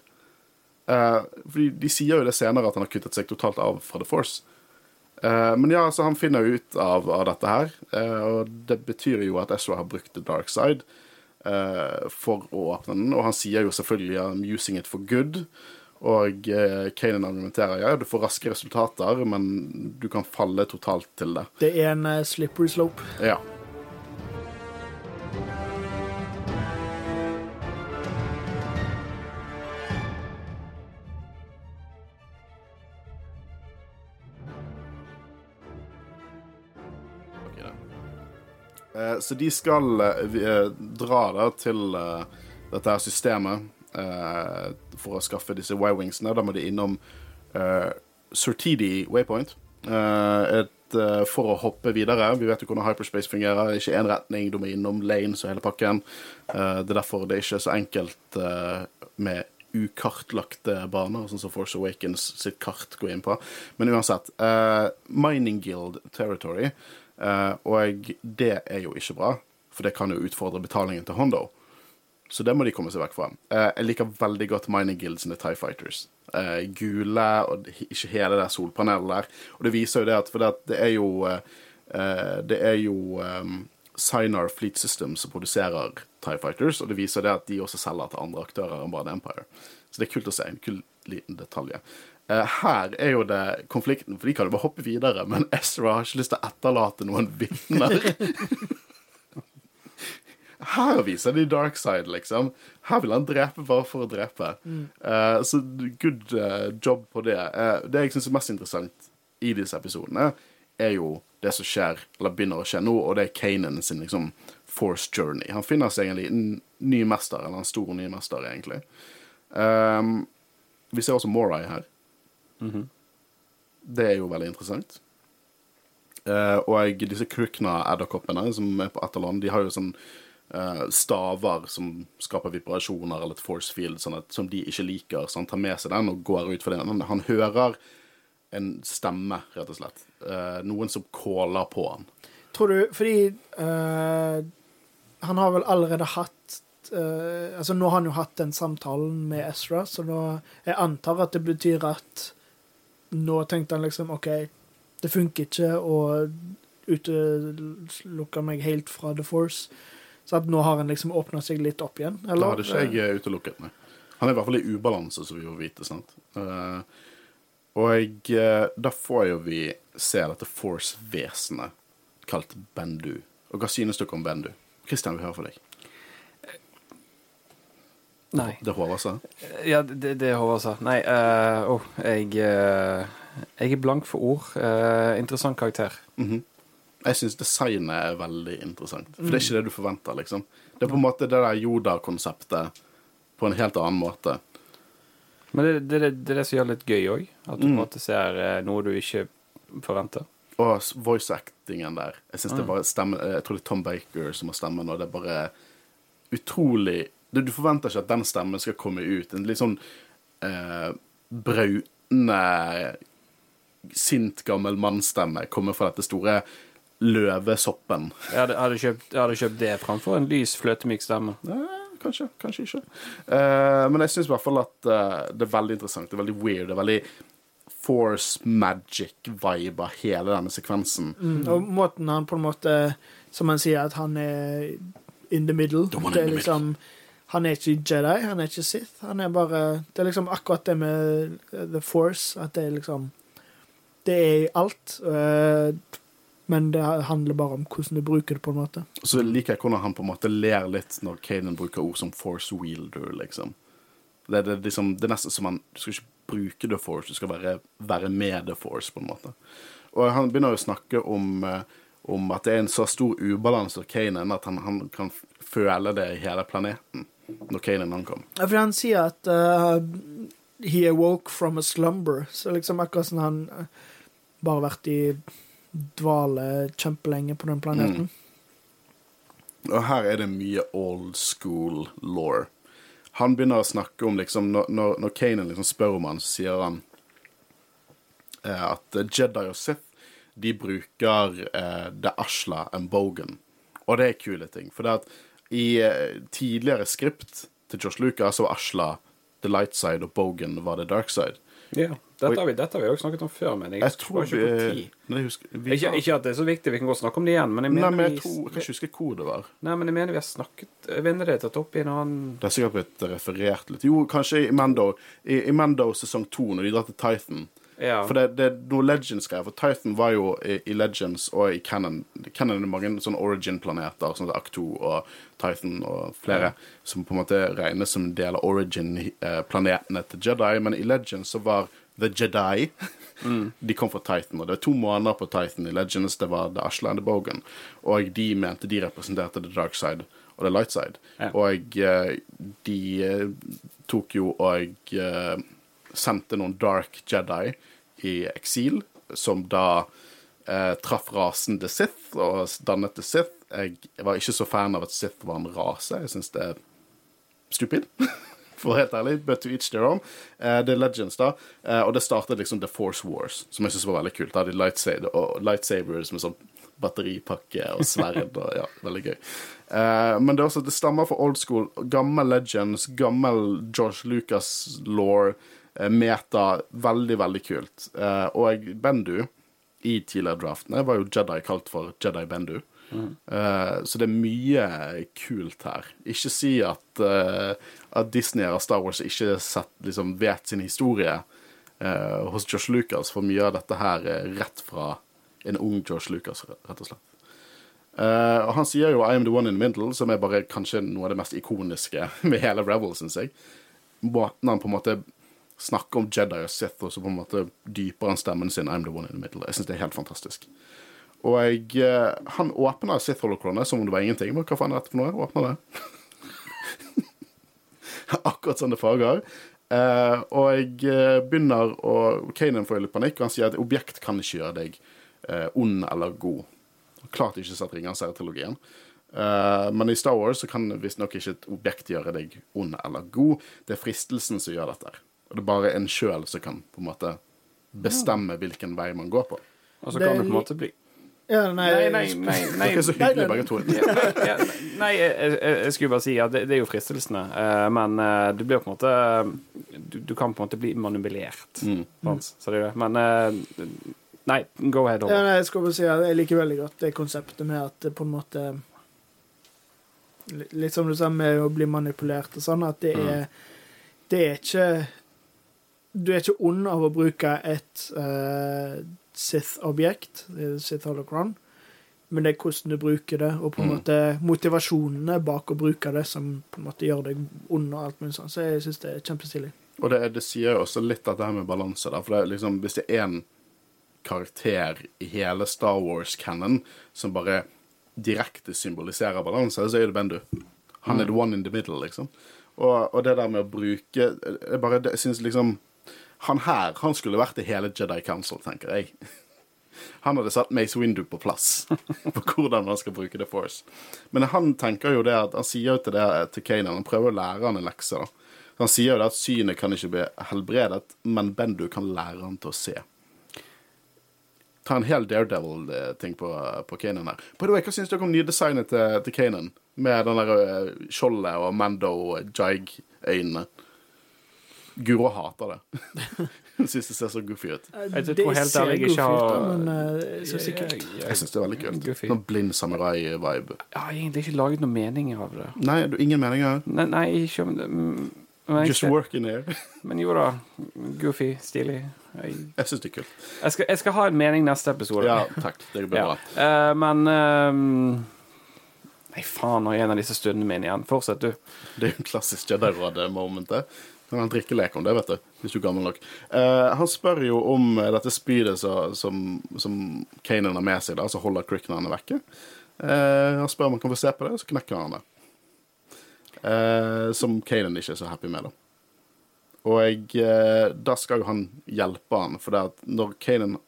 Uh, fordi De sier jo det senere at han har kuttet seg totalt av fra The Force. Uh, men ja, så han finner ut av, av dette her, uh, og det betyr jo at Ezra har brukt The Dark Side for å åpne den, og han sier jo selvfølgelig I'm using it for good. Og uh, Kanan argumenterer ja, du får raske resultater, men du kan falle totalt til det. Det er en slippery slope. Ja. Så de skal eh, eh, dra da til eh, dette her systemet eh, for å skaffe disse Y-wingsene. Da må de innom uh, Surtidi Waypoint. Eh, eh, for å hoppe videre. Vi vet jo hvordan hyperspace fungerer. Ikke én retning, du må innom lanes og hele pakken. Eh, det er derfor det er ikke så enkelt eh, med ukartlagte baner, sånn som Force Awakens sitt kart går inn på. Men uansett. eh, Mining Guild Territory. Eh, og det er jo ikke bra, for det kan jo utfordre betalingen til Hondo. Så det må de komme seg vekk fra. Eh, jeg liker veldig godt Mining Guild sine Tie Fighters. Eh, gule, og ikke hele det solpanelet der. Og det viser jo det at For det, er jo Det er jo Sinar Fleet Systems som produserer TIE Fighters, og det viser det at de også selger til andre aktører enn bare The Empire. Så det er kult å se. En kul liten detalj. Eh, her er jo det konflikten, for de kan jo bare hoppe videre, men Ezra har ikke lyst til å etterlate noen vitner. Her viser de dark side, liksom. Her vil han drepe bare for å drepe. Uh, så good uh, job på det. Uh, det jeg syns er mest interessant i disse episodene, er jo det som skjer, eller begynner å skje nå, og det er Kanan sin liksom force journey. Han finner seg egentlig en ny mester, eller en stor ny mester, egentlig. Ehm, vi ser også Morai her. Det er jo veldig interessant. Eh, og disse Krukna-edderkoppene som er på Etterland, de har jo sånn eh, staver som skaper vibrasjoner eller et force field sånn at, som de ikke liker. Så han tar med seg den og går ut for den. Han, han hører en stemme, rett og slett. Eh, noen som caller på han. Tror du Fordi han har vel allerede hatt Altså, nå har han jo hatt den samtalen med Ezra, så nå Jeg antar at det betyr at nå tenkte han liksom OK, det funker ikke å utelukke meg helt fra The Force. Så at nå har han liksom åpna seg litt opp igjen? Eller? Det hadde ikke jeg eh, utelukket, nei. Han er i hvert fall i ubalanse, så vi får vite. sant? Eh, og eh, da får jo vi se dette Force-vesenet kalt Bendu. Og hva synes dere om Bendu? Christian vi hører fra deg. Nei. Det Håvard sa. Ja, det, det Håvard sa. Nei, uh, åh, jeg uh, Jeg er blank for ord. Uh, interessant karakter. Mhm. Jeg syns designet er veldig interessant. For det er ikke det du forventer, liksom. Det er på en måte det der Yoda-konseptet på en helt annen måte. Men det, det, det, det er det som gjør det litt gøy òg. At du på en Mm. måte ser noe du ikke forventer. Og voice-actingen der. Jeg synes det er bare stemmer Jeg tror det er Tom Baker som har stemmen, og det er bare utrolig det, Du forventer ikke at den stemmen skal komme ut. En litt sånn eh, brautende, sint, gammel mannsstemme kommer fra dette store løvesoppen. Jeg hadde, hadde, kjøpt, jeg hadde kjøpt det framfor en lys, fløtemyk stemme. Eh, kanskje, kanskje ikke. Eh, men jeg syns i hvert fall at eh, det er veldig interessant. Det er veldig weird. Det er veldig force magic-vibe av hele denne sekvensen. Mm, og måten han på en måte Som han sier, at han er in the middle. The one Det er the liksom Han er ikke Jedi, han er ikke Sith. Han er bare Det er liksom akkurat det med uh, The Force, at det er liksom Det er alt. uh, men det handler bare om hvordan du bruker det, på en måte. Så liker jeg hvordan han på en måte ler litt når Kanan bruker ord som force wielder, liksom. Det, det, liksom, det er nesten som han Du skal ikke bruke the force, du skal være, være med the force, på en måte. Og han begynner å snakke om, eh, om at det er en så stor ubalanse for Kanan at han, han kan føle det i hele planeten når Kanan ankom. Ja, for han sier at uh, he awoke from a slumber. Så liksom akkurat som han uh, bare vært i dvale kjempelenge på den planeten. Og her er det mye old school law. Han begynner å snakke om liksom når, når Kanan liksom spør om han, så sier han uh, at Jedi og Sith de bruker uh, The Ashla and Bogan. Og det er kule ting. For det at i eh, tidligere skript til Josh Lucas og Asla Ashla the light side, og Bogan var the dark side. Ja. Dette har vi, dette har vi også snakket om før, men jeg, Jeg tror ikke vi, tid. Nei, husker, vi Ikke, ikke at det er så viktig, vi kan godt snakke om det igjen, men jeg Nei, men jeg, vi, tror, jeg kan ikke huske hvor det var. nei, men jeg mener vi har snakket Jeg mener det er tatt opp i en annen Det har sikkert blitt referert litt. Jo, kanskje i Mando. I, i Mando sesong to, når de drar til Titan. Ja. For det, det er noe Legends-greier. For Titan var jo i, i Legends og i Canon. Canon er mange sånne origin-planeter, sånn som Act 2 og Titan og flere, som på en måte regnes som en del av origin-planetene til Jedi. Men i Legends så var The Jedi De kom fra Titan, og det er to måneder på Titan i Legends. Det var The Ashland, and the Bogan. Og de mente de representerte The Dark Side og The Light Side. Ja. Og eh, de eh, tok jo og eh, sendte noen Dark Jedi i eksil, som da eh, traff rasen The Sith og dannet The Sith. Jeg var ikke så fan av at Sith var en rase. Jeg syns det er stupid. For helt ærlig, but to each their own. Eh, det er Legends, da. Eh, og det startet liksom The Force Wars, som jeg syns var veldig kult. Da hadde de lightsaber, og lightsabers med sånn batteripakke og sverd og ja, veldig gøy. Uh, men det er også, det stammer fra old school. Gammel Legends, gammel George Lucas-law, meta. Veldig, veldig kult. Eh, og Bendu i tidligere draftene var jo Jedi kalt for Jedi Bendu. Eh, så det er mye kult her. Ikke si at, uh, at Disney og Star Wars ikke sett, liksom, vet sin historie uh, hos Josh Lucas, for mye av dette her er rett fra en ung Josh Lucas, rett og slett. Eh, og han sier jo 'I am the one in the middle', som er bare kanskje noe av det mest ikoniske med hele Rebel, syns jeg. Måten han på en måte snakker om Jedi og Sith, og så på en måte dypere enn stemmen sin 'I'm the one in the middle'. Jeg syns det er helt fantastisk. Og jeg, eh, han åpner Sith Holocronet som om det var ingenting. Men hva faen er dette for noe? Åpner det. Akkurat sånn det farger. Uh, og jeg eh, begynner å Kanan får litt panikk, og han sier at objekt kan ikke gjøre deg uh, ond eller god. Klart ikke sett Ringenes herre-trilogien. Uh, men i Star Wars så kan visstnok ikke et objekt gjøre deg ond eller god. Det er fristelsen som gjør dette. Og det er bare en sjøl som kan på en måte bestemme hvilken vei man går på. Og så kan det du på en måte bli Ja, nei, Nei, nei, nei. nei. Dere er så hyggelige begge to. Nei, jeg, skulle bare si at det, det er jo fristelsene, eh, men eh, du blir på en måte Du, du kan på en måte bli manipulert. Mm. sant? Så det er det. Men eh, Nei, go ahead. Ja, nei, jeg skal bare si at jeg liker veldig godt det konseptet med at det på en måte Litt som du sa med å bli manipulert og sånn, at det er Det er ikke Du er ikke ond av å bruke et uh, Sith-objekt, eh, Sith Holocron, men det er hvordan du bruker det, og på en Mm. måte motivasjonene bak å bruke det, som på en måte gjør deg ond og alt mulig sånn. Så jeg syns det er kjempestilig. Og det, det sier jo også litt at det her med balanse, da. For det liksom, hvis det er én karakter i hele Star Wars-canon som bare direkte symboliserer balanse, så er det Bendu. Han er the one in the middle, liksom. Og, og det der med å bruke jeg bare, Jeg syns liksom Han her, han skulle vært i hele Jedi Council, tenker jeg. Han hadde satt Mace Windu på plass på hvordan man skal bruke The Force. Men han tenker jo det at Han sier jo til det til Kanan, han prøver å lære han en lekse. da. Han sier jo det at synet kan ikke bli helbredet, men Bendu kan lære han til å se. Ta en hel Daredevil-ting på, på Kanan her. By the way, Hva syns dere om nydesignet til, til Kanan? Med den der eh, skjoldet og Mando Jig-øynene. Guro hater det. Hun syns det ser så goofy ut. Jeg tror helt ærlig ikke har- Men eh, jeg synes ikke kult. Jeg syns det er veldig kult. Goofy. Sånn blind samurai-vibe. Jeg har egentlig ikke laget noen meninger av det. Nei, du, ingen meninger? Nei, nei ikke om det mm, men, Just work in here. men jo da. Goofy, stilig. Jeg, Jeg syns det er kult. jeg, skal, jeg skal ha en mening neste episode. Ja, takk. Det blir Ja. bra. Eh, men uh, Nei, faen, nå er en av disse stundene mine igjen. Fortsett, du. Det er jo en klassisk Jedi-råd-momentet. Kan han drikkelek om det, vet du. Hvis du er gammel nok. Eh, han spør jo om eh, dette spydet som, som Kanan har med seg, da, så holder Crick når han er vekke. Eh, han spør om han kan få se på det, så knekker han det. Eh, som Kanan ikke er så happy med, da. Og jeg, eh, da skal jo han hjelpe han, for det at når Kanan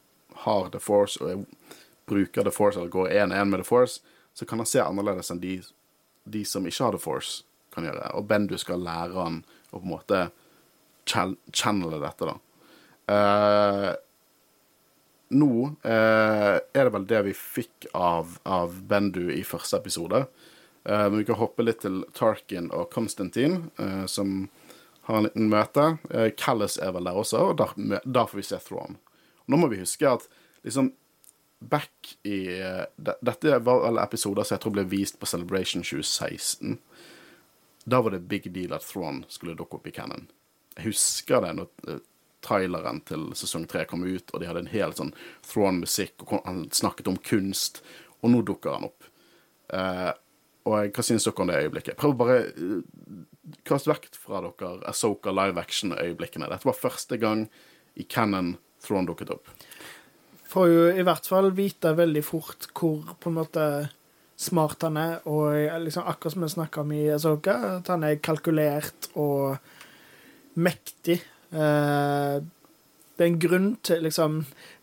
har The Force og er, bruker The Force, eller går én-én med The Force, så kan han se annerledes enn de, de som ikke har The Force, kan gjøre. Og Bendu skal lære han å på en måte channele dette, da. Eh, nå eh, er det vel det vi fikk av, av Bendu i første episode. Eh, men vi kan hoppe litt til Tarkin og Konstantin, eh, som har en liten møte. Eh, Callis er vel der også, og der, der får vi se Thrawn. Nå må vi huske at liksom back i eh, de, Dette var alle episoder som jeg tror ble vist på Celebration 2016. Da var det big deal at Thrawn skulle dukke opp i canon. Jeg husker det når eh, traileren til sesong tre kom ut, og de hadde en hel sånn Thrawn-musikk, og han snakket om kunst, og nå dukker han opp. Eh, og hva syns dere om det øyeblikket? Prøv bare uh, kaste vekk fra dere Asoka live action-øyeblikkene. Dette var første gang i canon Thrawn dukket opp. Får jo i hvert fall vite veldig fort hvor på en måte smart han er, og liksom akkurat som vi snakka om i Asoka, at han er kalkulert og mektig. Eh, det er en grunn til liksom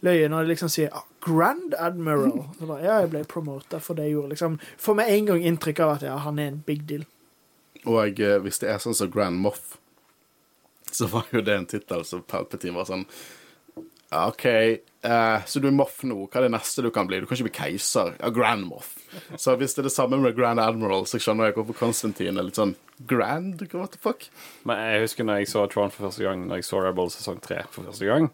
løye når de liksom sier ah, 'Grand Admiral'. Så da, ja, jeg ble promota for det jeg gjorde. liksom Får med en gang inntrykk av at ja, han er en big deal. Og eh, hvis det er sånn som Grand Moff, så var jo det en tittel som Palpatine var sånn OK, uh, så du er Moff nå. Hva er det neste du kan bli? Du kan ikke bli keiser. Ja, Grand Moff. Så hvis det er det samme med Grand Admiral, så skjønner jeg hvorfor Konstantin er litt sånn Grand? What the fuck? Men jeg husker når jeg så Tron for første gang, når jeg så Rebel sesong tre for første gang.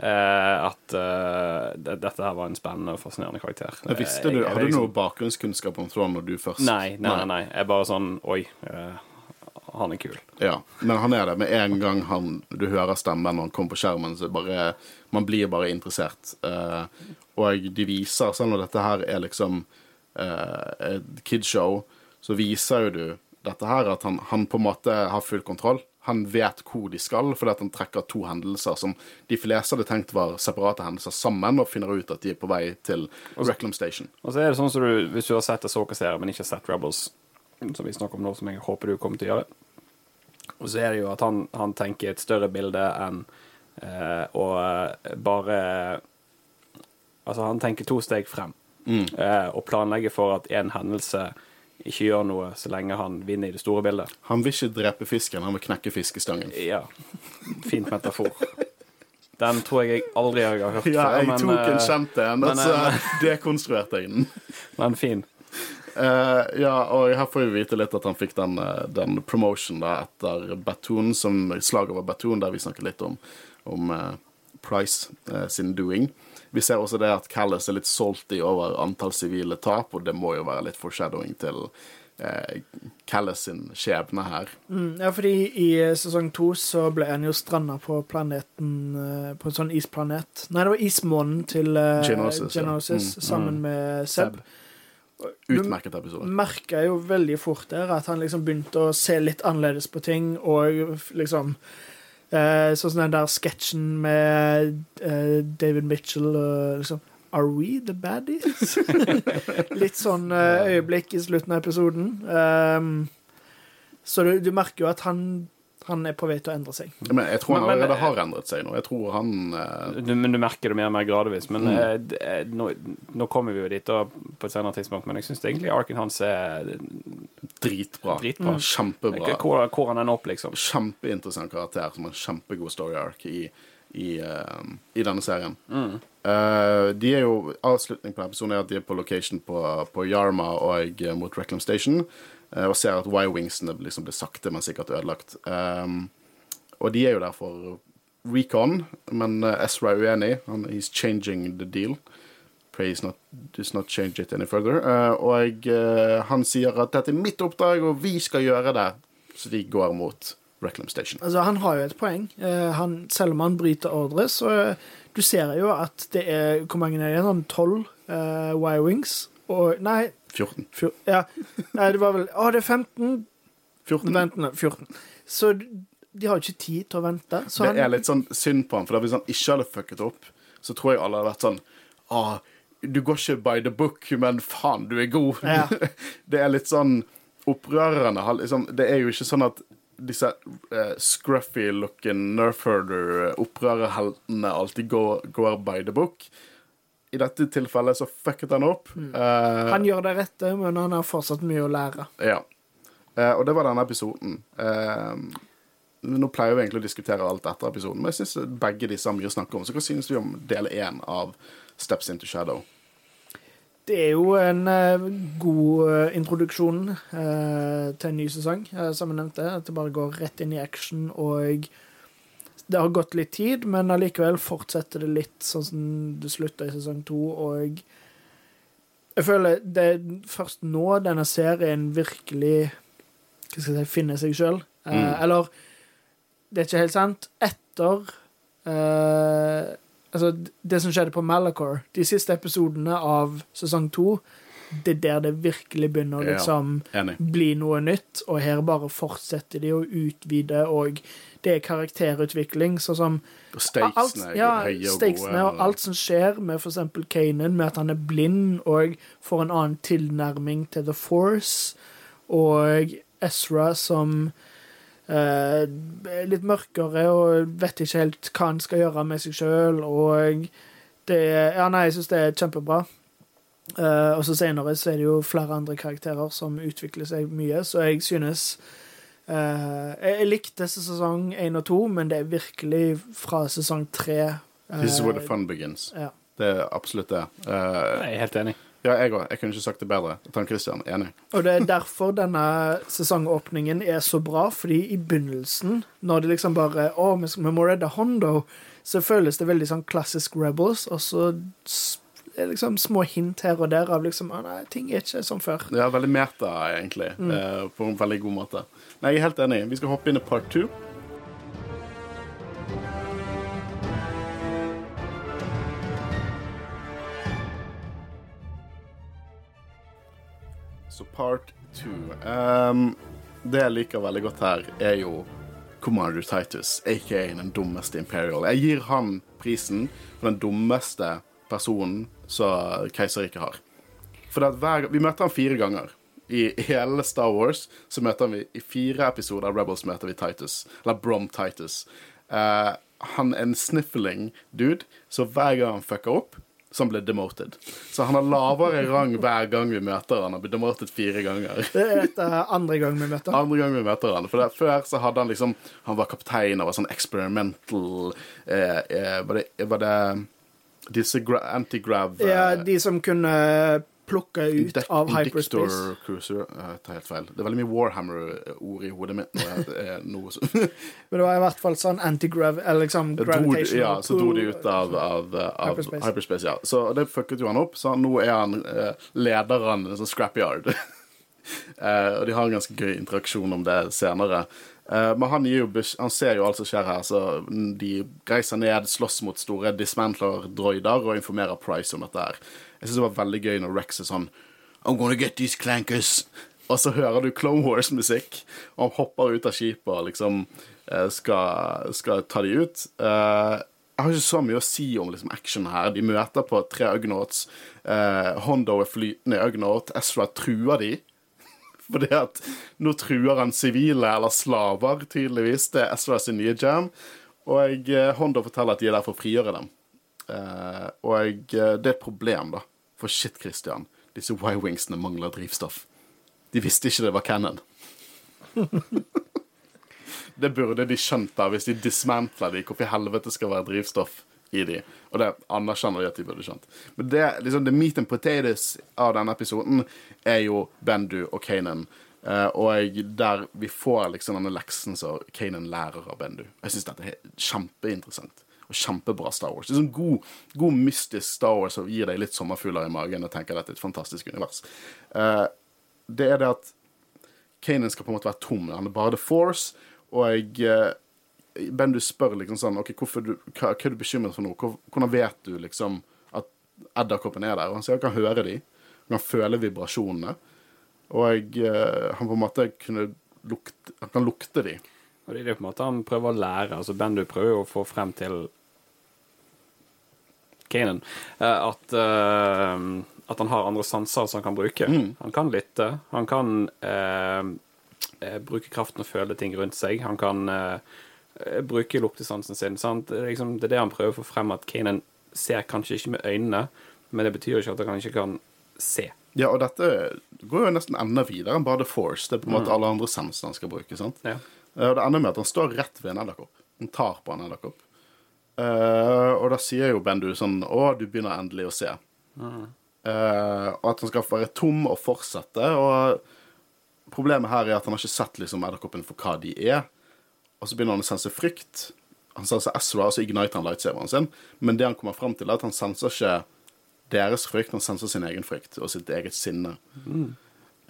Uh, at uh, det, dette her var en spennende og fascinerende karakter. Jeg visste du, jeg- jeg Hadde du noe bakgrunnskunnskap om Thrawn når du først Nei, nei, nei. nei. Jeg bare sånn Oi, uh, han er kul. Ja, men han er det. Med en gang han, du hører stemmen når han kommer på skjermen, så bare Man blir bare interessert. Eh, og de viser, selv om dette her er liksom eh, et kidshow, så viser jo du dette her at han, han på en måte har full kontroll. Han vet hvor de skal, fordi at han trekker to hendelser som de fleste hadde tenkt var separate hendelser, sammen, og finner ut at de er på vei til Reclam Station. Og så er det sånn som du, hvis du har sett Asoka-serien, men ikke sett Rebels, som vi snakker om nå, som jeg håper du kommer til å gjøre, og så er det jo at han, han tenker et større bilde enn eh, å eh, bare Altså, han tenker to steg frem, eh, og planlegger for at en hendelse ikke gjør noe så lenge han vinner i det store bildet. Han vil ikke drepe fisken, han vil knekke fiskestangen. Ja. Fint metafor. Den tror jeg jeg aldri har hørt Ja, jeg men, tok en kjent en, og så eh, dekonstruerte jeg den. men fin. Uh, ja, og her får vi vite litt at han fikk den, den promotion da, etter Batoon, som slag over Batoon, der vi snakket litt om, om eh, Price eh, sin doing. Vi ser også det at Callis er litt salty over antall sivile tap, og det må jo være litt foreshadowing til eh, Callis sin skjebne her. Mm, ja, fordi i eh, sesong to så ble han jo stranda på planeten eh, På en sånn isplanet. Nei, det var ismånen til uh, Genosis, Genosis ja. Mm, sammen med Seb. Utmerket episode. merka jo veldig fort der at han liksom begynte å se litt annerledes på ting, og liksom eh, Sånn som den der sketsjen med eh, David Mitchell og liksom Are we the baddies? litt sånn eh, øyeblikk i slutten av episoden. Um, så du, du merker jo at han, han er på vei til å endre seg. Men jeg tror han Men- allerede eh, har endret seg nå. Jeg tror han eh, Du, men du merker det mer og mer gradvis. Men Mm. eh, er- nå, nå kommer vi jo dit da, på et senere tidspunkt, men jeg syns egentlig arken hans er dritbra. Dritbra. Kjempebra. Hvor, hvor han ender opp, liksom. kjempeinteressant karakter som har en kjempegod story ark i, i, uh, i denne serien. Eh, de er jo, Avslutningen på episoden er at de er på location på, på Yarma og eh, mot Reclam Station, eh, og ser at Y-wingsene liksom blir sakte, men sikkert ødelagt. Um, og de er jo der for recon, men eh, Ezra er uenig. Han, he's changing the deal. Praise not, does not change it any further. Uh, og uh, han sier at dette er mitt oppdrag, og vi skal gjøre det. Så de går mot Reclam Station. Altså, han har jo et poeng. uh, han, selv om han bryter ordre, så eh, du ser jo at det er Hvor mange er det? Sånn tolv Y-wings? Og Nei, 14. fjor, ja. nei, det var vel Å, det er 15. 14. Vent nå, 14. Så de har jo ikke tid til å vente. Så Det han, er litt sånn synd på han, for hvis han ikke hadde fucket opp, så tror jeg alle hadde vært sånn ah, Du går ikke by the book, men faen, du er god. Ja. det er litt sånn opprørende. Liksom, det er jo ikke sånn at disse uh, scruffy-looking Nerfherder-opprørerheltene alltid går, går by the book. I dette tilfellet så fucket han opp. Eh, han gjør det rette, men han har fortsatt mye å lære. Ja. Uh, og det var denne episoden. Uh, nå pleier vi egentlig å diskutere alt etter episoden, men jeg syns begge disse har mye å snakke om. Så hva synes du om del én av Steps into Shadow? Det er jo en uh, god introduksjon uh, til en ny sesong, uh, som jeg nevnte. At det bare går rett inn i action, og det har gått litt tid, men allikevel fortsetter det litt sånn som det slutta i sesong to, og jeg føler det er først nå denne serien virkelig hva skal jeg si, finner seg sjøl. Mm. Eller det er ikke helt sant. Etter eh, Altså, det som skjedde på Malachor, de siste episodene av sesong to, det er der det virkelig begynner å liksom ja, bli noe nytt, og her bare fortsetter de å utvide, og det er karakterutvikling, sånn som Og alt, ja, er høye og stakesene gode. og alt som skjer med for eksempel Kanan, med at han er blind og får en annen tilnærming til The Force, og Ezra som eh, er litt mørkere og vet ikke helt hva han skal gjøre med seg sjøl, og det Ja, nei, jeg syns det er kjempebra. Eh, og så senere så er det jo flere andre karakterer som utvikler seg mye, så jeg synes uh, jeg, jeg likte sesong én og to, men det er virkelig fra sesong tre uh, This is where the fun begins. Ja. Det er absolutt det. Uh, Jeg er helt enig. Ja, jeg òg. Jeg kunne ikke sagt det bedre. Tann Christian, enig. Og det er derfor denne sesongåpningen er så bra, fordi i begynnelsen, når det liksom bare Å, vi vi må redde Hondo, så føles det veldig sånn klassisk Rebels, og så liksom små hint her og der av liksom ah, nei, ting er ikke som før. Ja, veldig meta, egentlig. eh, på en veldig god måte. Nei, jeg er helt enig. Vi skal hoppe inn i part two. Så part two. Um, det jeg liker veldig godt her, er jo Commander Titus, aka den dummeste Imperial. Jeg gir han prisen for den dummeste personen som keiserriket har. For hver, Vi møter han fire ganger. I hele Star Wars så møter vi i fire episoder av Rebels møter vi Titus. Eller Brom Titus. Uh, han er en sniffling dude, så hver gang han fucker opp, så han blir demoted. Så han har lavere rang hver gang vi møter han. Han blir demoted fire ganger. Det er etter andre gang vi møter han. Andre gang vi møter han. For det, Før så hadde han liksom Han var kaptein og var sånn experimental eh, eh, Var det, var det disse gra anti-grav Ja, eh, de som kunne plukke ut Dek- av hyperspace. Cruiser Jeg tar helt feil. Det er veldig mye Warhammer-ord i hodet mitt. Når det er noe som Men det var i hvert fall sånn anti-grav... Eller liksom gravitation. Ja, så dro de ut av, av, av Hyperspace. hyperspace. ja. Så det fucket jo han opp. Så nå er han eh, lederen sånn scrapyard. Eh, og de har en ganske gøy interaksjon om det senere. Eh, men han, jo, han ser jo alt som skjer her, så de reiser ned, slåss mot store dismantler-droider og informerer Price om dette her. Jeg syns det var veldig gøy når Rex er sånn I'm gonna get these clankers. Og så hører du Clone Wars-musikk, og han hopper ut av skipet og liksom eh, skal, skal ta de ut. Eh, jeg har ikke så mye å si om liksom, action her. De møter på tre Ugnaughts. Hondo er flytende i Ugnaut. Ezra truer de. Fordi at nå truer han sivile eller slaver, tydeligvis. Det er Ezra sin nye jam. Og eh, Hondo forteller at de er der for å frigjøre dem. Eh, og eh, det er et problem, da. For shit, Christian. Disse Y-wingsene mangler drivstoff. De visste ikke det var Cannon. det burde de skjønt da, hvis de dismantler de. Hvorfor i helvete skal være drivstoff i de? Og det anerkjenner de at de burde skjønt. Men det, liksom, the meat and potatoes av denne episoden er jo Bendu og Kanan. Uh, og der vi får liksom denne leksen som Kanan lærer av Bendu. Jeg syns dette er kjempeinteressant. Og kjempebra Star Wars. Det er sånn god, god mystisk Star Wars som gir deg litt sommerfugler i magen og tenker at dette er et fantastisk univers. Uh, det er det at Kanan skal på en måte være tom. Han er bare The Force. Og jeg, eh, Ben, du spør liksom sånn OK, du, hva, hva er du bekymret for nå? Hvor, hvordan vet du liksom at edderkoppen er der? Og han sier han kan høre de. Han kan føle vibrasjonene. Og eh, han på en måte kunne lukte Han kan lukte de. Og det er det på en måte han prøver å lære. Altså Bendu prøver å få frem til Kanan at, eh, at han har andre sanser som han kan bruke. Han kan lytte. Han kan eh, eh, bruke kraften og føle ting rundt seg. Han kan eh, eh, bruke luktesansen sin. Sant? Det, liksom, det er det han prøver å få frem, at Kanan ser kanskje ikke med øynene, men det betyr jo ikke at han ikke kan se. Ja, og dette går jo nesten enda videre enn bare The Force. Det er på en måte alle andre sensene han skal bruke. sant? Ja. Eh, Og det ender med at han står rett ved en edderkopp. Han tar på en edderkopp. Uh, og da sier jo Bendu sånn Å, du begynner endelig å se. Eh, og at han skal være tom og fortsette. Og problemet her er at han har ikke sett liksom edderkoppen for hva de er. Og så begynner han å sense frykt. Han sanser Ezra, og så igniter han lightsaberen sin. Men det han kommer fram til, er at han senser ikke deres frykt, han senser sin egen frykt og sitt eget sinne.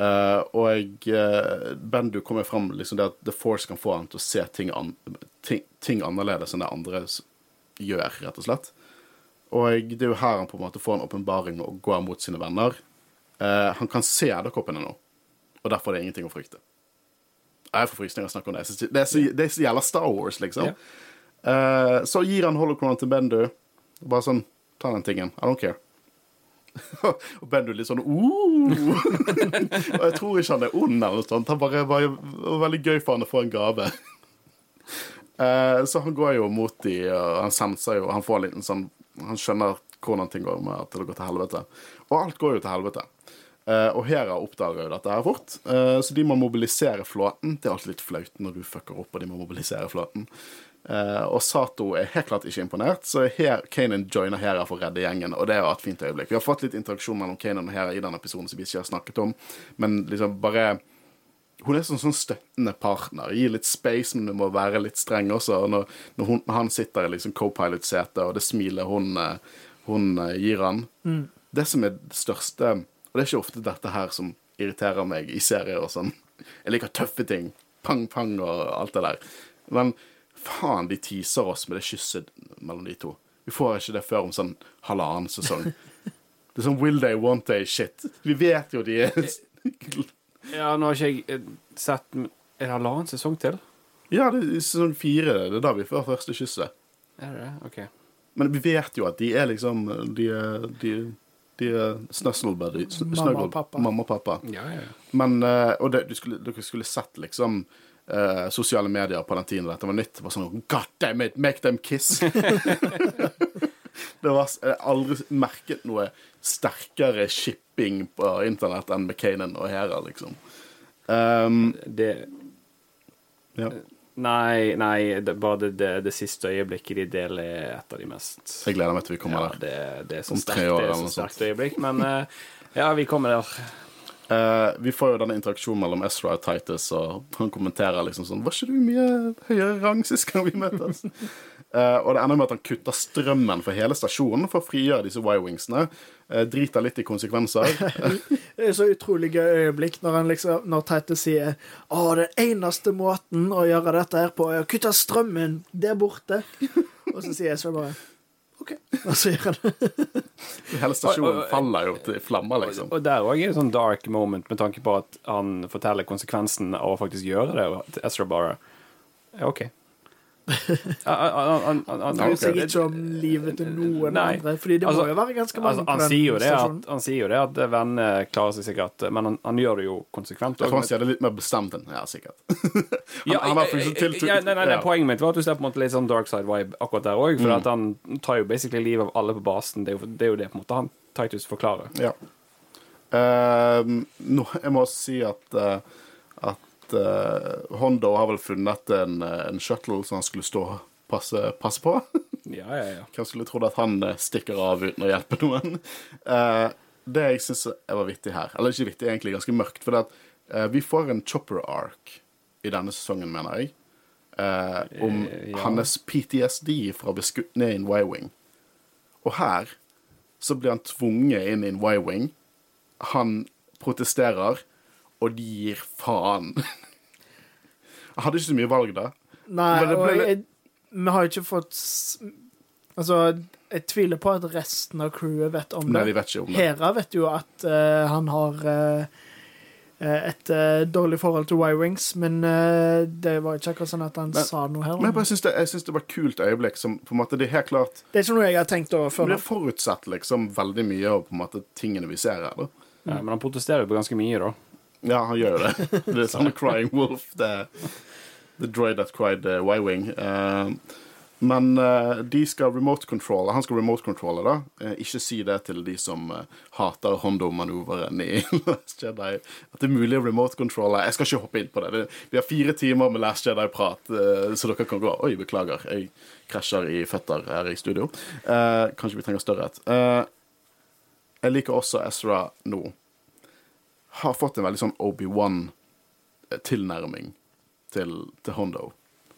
Eh, og uh, Bendu kommer fram liksom det at The Force kan få han til å se ting, an ting, ting annerledes enn det andre gjør, rett og slett. Og det er jo her han på en måte får en åpenbaring og går mot sine venner. Uh, han kan se edderkoppene nå, og derfor er det ingenting å frykte. Jeg får frysninger av å snakke om det. Det er så, det er så jævla Star Wars, liksom. Eh, så gir han holocronen til Bendu. Bare sånn Ta den tingen. I don't care. og Bendu litt sånn uh! Og jeg tror ikke han er ond eller noe sånt. Han bare, bare veldig gøy for han å få en gave. uh, så han går jo mot de, og han senser jo Han får en liten sånn Han skjønner hvordan ting går med til å gå til helvete. Og alt går jo til helvete. Eh, og Hera oppdager jo dette her fort, eh, så de må mobilisere flåten. Det er alltid litt flaut når du fucker opp og de må mobilisere flåten. Eh, og Sato er helt klart ikke imponert, så her, Kanan joiner Hera for å redde gjengen. Og det er jo et fint øyeblikk. Vi har fått litt interaksjon mellom Kanan og Hera i den episoden som vi ikke har snakket om, men liksom bare hun er sånn, sånn støttende partner. Gir litt space, men du må være litt streng også. Og når, når, hun, han sitter i liksom co-pilot-setet, og det smilet hun, hun gir han Det som er det største Og det er ikke ofte dette her som irriterer meg i serier og sånn. Jeg liker tøffe ting. Pang, pang og alt det der. Men faen, de teaser oss med det kysset mellom de to. Vi får ikke det før om sånn halvannen sesong. Det er sånn will they, won't they shit. Vi vet jo de er Ja, nå har ikke jeg eh, sett Er det halvannen sesong til? Ja, det er sesong fire. Det er da vi får første kysset. Er det det? OK. Men vi vet jo at de er liksom De de, de er snøssel buddy. Mamma og pappa. Mamma og pappa. Ja, ja, ja. Men eh, Og det, du skulle, dere skulle sett liksom eh, sosiale medier på den tiden dette var nytt. Det var sånn God damn it, make them kiss! det var, jeg har aldri merket noe sterkere shipping på internett enn med og Hera, liksom. Um, Det ja. Nei, nei det, bare det, det, det siste øyeblikket de deler, er et av de mest Jeg gleder meg til vi kommer ja, der. det, er så Om sterkt, år det er så sterkt øyeblikk. Men uh, ja, vi kommer der. Uh, vi får jo denne interaksjonen mellom Ezra og Titus, og han kommenterer liksom sånn Var ikke du mye høyere rang sist gang vi møttes? Eh, og det ender med at han kutter strømmen for hele stasjonen for å frigjøre disse Y-wingsene. Uh, driter litt i konsekvenser. Det er så utrolig gøy øyeblikk når han liksom, når Tete sier Å, den eneste måten å gjøre dette her på, er å kutte strømmen der borte. Og så sier SV bare OK. Og så gjør han det. hele stasjonen Og- og- faller jo til flammer, liksom. Og der òg er det sånn dark moment med tanke på at han forteller konsekvensen av å faktisk gjøre det, og at Ezra bare Ja, OK. Han, han, han, han, han, bryr seg ikke om livet til noen Nei. andre. Fordi det Altså- må jo være ganske mange Altså, han, på den sier jo det at, han sier jo det at vennene klarer seg sikkert, men han, han gjør det jo konsekvent. Jeg tror han sier det litt mer bestemt enn Ja, sikkert. Ja, han faktisk til- ja, nei, nei, nei, ja. Poenget mitt var at du ser på en måte litt sånn dark side-vibe akkurat der òg. Mm. For at han tar jo basically livet av alle på basen. Det er jo det, er jo det på en måte han Titus forklarer. Ja. Uh, nå, jeg må si at uh, At uh, Hondo har vel funnet en, eh, en shuttle som han skulle stå og passe, passe på. Ja, ja, ja. Hvem skulle trodd at han eh, stikker av uten å hjelpe noen? Uh, det jeg syns var vittig her, eller ikke vittig, egentlig ganske mørkt, for at uh, vi får en chopper arc i denne sesongen, mener jeg, om ja. hans PTSD fra å bli skutt ned i en Y-wing. Og her så blir han tvunget inn i en Y-wing. Han protesterer, og de gir faen. Jeg hadde ikke så mye valg, da. Nei, Men og jeg, vi har jo ikke fått Altså, jeg tviler på at resten av crewet vet om Nei, det. vi vet ikke om det. Hera vet jo at uh, han har uh, et uh, dårlig forhold til Y-Wings, men det var ikke akkurat sånn at han Men- sa noe her. Men jeg bare syns det, det var et kult øyeblikk som på en måte, Det er helt klart Det er ikke noe jeg har tenkt over før Men det forutsetter liksom veldig mye av på en måte tingene vi ser her. da. ja. Men han protesterer jo på ganske mye, da. Ja, han gjør det. Det er sånn Crying Wolf. Det er The Droid That Cried uh, Y-Wing. Eh, men uh, de skal remote controlle. Han skal remote controlle, da. Uh, ikke si det til de som eh, hater Hondo-manøveren i Last Jedi. At det er mulig å remote controlle. Jeg skal ikke hoppe inn på det. vi har fire timer med Last Jedi-prat, eh, så dere kan gå. Oi, beklager. Jeg krasjer i føtter her i studio. Eh, kanskje vi trenger større et. Jeg liker også Ezra nå har fått en veldig sånn Obi-Wan-tilnærming til, til Hondo.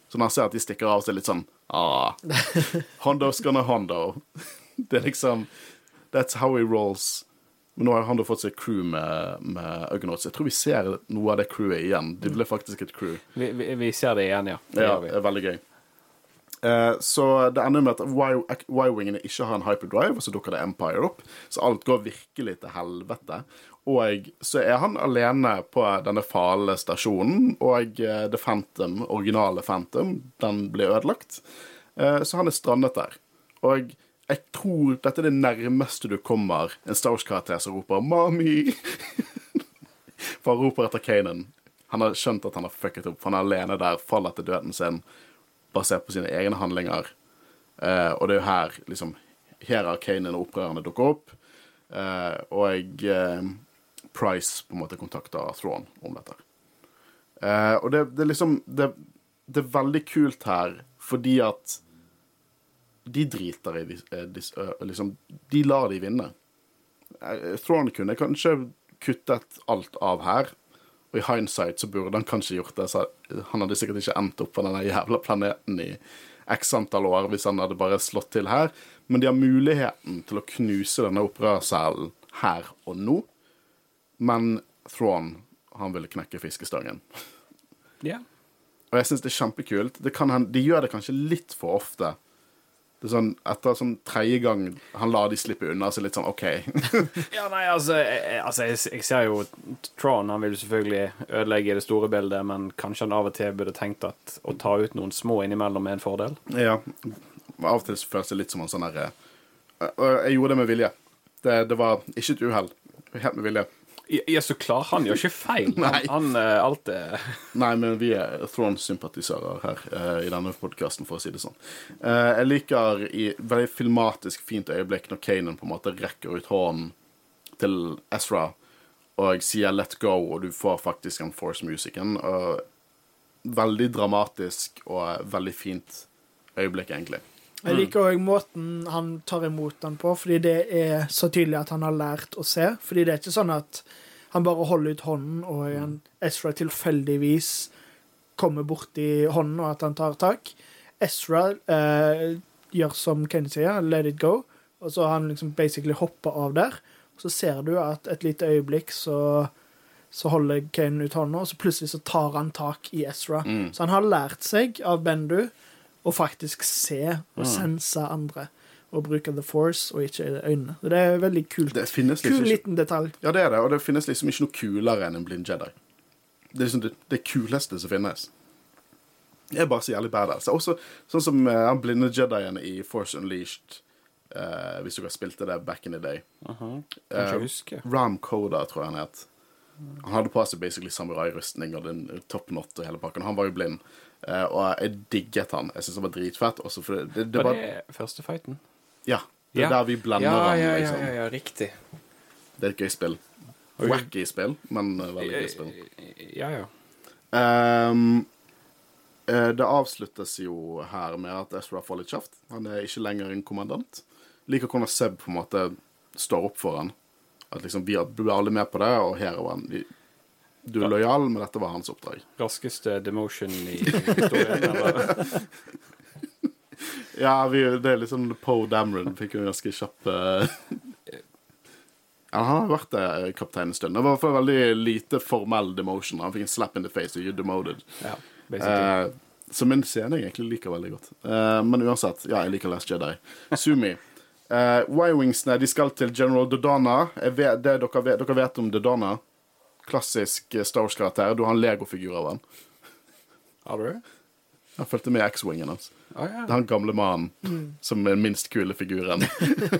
Så når han ser at de stikker av, så er det litt sånn ah, Hondo's gonna Hondo. Det er liksom That's how he rolls. Men nå har Hondo fått seg crew med, med Ugnaughts. Jeg tror vi ser noe av det crewet igjen. De ble faktisk et crew. Vi, vi, vi ser det igjen, ja. Det Ja, det er veldig gøy. Eh, så det ender med at Y-wingene ikke har en hyperdrive, og så dukker det Empire opp. Så alt går virkelig til helvete. Og så er han alene på denne fale stasjonen, og eh, The Phantom, originale Phantom, den blir ødelagt. Eh, så han er strandet der. Og jeg tror dette er det nærmeste du kommer en Star Wars-karakter som roper 'Mami'. For han roper etter Kanan. Han har skjønt at han har fucket opp, for han er alene der, faller til døden sin, basert på sine egne handlinger. Eh, og det er jo her liksom her har Kanan og opprørerne dukket opp. Uh, og eh, Price på en måte kontakter Thrawn om dette. Uh, og det, det er liksom det, det er veldig kult her, fordi at de driter i dis- uh, liksom, De lar de vinne. Uh, Thrawn kunne kanskje kuttet alt av her. Og i hindsight så burde han kanskje gjort det. Så han hadde sikkert ikke endt opp på denne jævla planeten i x antall år hvis han hadde bare slått til her. Men de har muligheten til å knuse denne operaselen her og nå. Men Thrawn, han ville knekke fiskestangen. Ja. Og jeg syns det er kjempekult. Det kan hende- de gjør det kanskje litt for ofte. Det er sånn, Etter sånn tredje gang han lar de slippe unna, så litt sånn OK. Ja, nei, altså, jeg, altså jeg, jeg ser jo Tron han vil selvfølgelig ødelegge det store bildet, men kanskje han av og til burde tenkt at å ta ut noen små innimellom er en fordel. ja. Av og til føles det litt som en sånn herre jeg, jeg gjorde det med vilje. Det, det var ikke et uhell. Helt med vilje. Ja, så klar, han gjør ikke feil. Han, han eh, alt er Nei, men vi er Thrawn-sympatisører her uh, i denne podkasten, for å si det sånn. Uh, jeg liker i veldig filmatisk fint øyeblikk når Kanan på en måte rekker ut hånden til Ezra og sier 'let go', og du får faktisk en Force-musikken. Veldig dramatisk og veldig fint øyeblikk, egentlig. Jeg liker òg måten han tar imot den på, fordi det er så tydelig at han har lært å se. Fordi det er ikke sånn at han bare holder ut hånden, og en Ezra tilfeldigvis kommer borti hånden, og at han tar tak. Ezra eh, gjør som Kenny sier, let it go, og så har han liksom basically hoppa av der. Så ser du at et lite øyeblikk så så holder Kane ut hånda, og så plutselig så tar han tak i Ezra. Så han har lært seg av Bendu å faktisk se og sense andre. Og bruke The Force og ikke øynene. Og Det er veldig kult. Det finnes Kul liksom ikke liten detalj. Ja, det er det, og det finnes liksom ikke noe kulere enn en blind Jedi. Det er liksom det, det kuleste som finnes. Det er bare så jævlig badass. Også sånn som han blinde Jedien i Force Unleashed, Uh, hvis dere spilte det back in the day. Uh -huh. uh. Ram Koda, tror jeg han het. Han hadde på seg basically samurai-rustning og den toppnott og hele pakken. Han var jo blind, og jeg digget han. Jeg syntes han var dritfett. Også for det, det, det Var var, det første fighten? ja, det er der vi blender ja, han. ja, ja, Liksom. ja, ja, riktig. Det er et gøy spill. Wacky spill, men eh, veldig gøy spill. Ja, ja. Um, eh, det avsluttes jo her med at Ezra får litt kjeft. Han er ikke lenger en kommandant. Liker hvordan Seb på en måte står opp for han. At liksom vi blir alle med på det, og her er han. Du er lojal, men dette var hans oppdrag. Raskeste demotion i historien. Eller? Ja, vi, det er litt sånn Poe Dameron fikk jo ganske kjapp eh, han har vært det kaptein en stund. Det var i hvert fall veldig lite formell demotion. Han fikk en slap in the face, og you demoted. Ja. Eh, som en scene jeg egentlig liker veldig godt. Eh, men uansett, ja, jeg liker Last Jedi. Sumi. Uh, Y-Wingsene de skal til General Dodana. Vet, det dere, vet, dere vet om Dodana? Klassisk eh, Star Wars-karakter. Du har en Lego-figur av han. Har du det? Han fulgte med X-Wingen hans. Å ja. Det er han gamle mannen som er den minst kule figuren.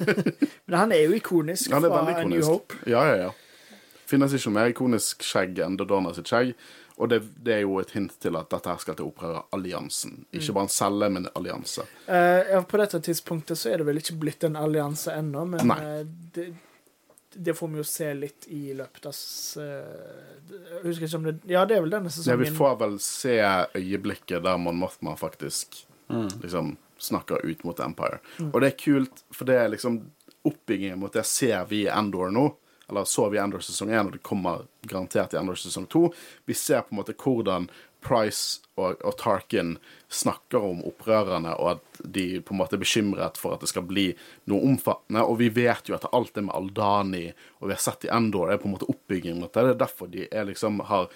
Men han er jo ikonisk Ja, er fra ikonisk. New. Hope. Ja, ja, ja. Finnes ikke mer ikonisk skjegg enn Dodona sitt skjegg. Og det, det er jo et hint til at dette her skal til opprøreralliansen. Ikke bare en celle, men en allianse. Uh, ja, på dette tidspunktet så er det vel ikke blitt en allianse ennå, men eh, det, det får vi jo se litt i løpet av eh, Jeg husker ikke om det Ja, det er vel denne Ja, sesongen. vi får vel se øyeblikket der Mon Mothma faktisk liksom snakker ut mot Empire. Og det er kult, for det er liksom oppbyggingen mot det ser vi i Endor nå. Eller så vi i Endor sesong 1, og det kommer garantert i Endor sesong 2. Vi ser på en måte hvordan Price og, og Tarkin snakker om opprørerne, og at de på en måte er bekymret for at det skal bli noe omfattende. Og vi vet jo at alt det med Aldani, og vi har sett i Endor, det er på en måte oppbyggingen mot det. Er derfor de er liksom har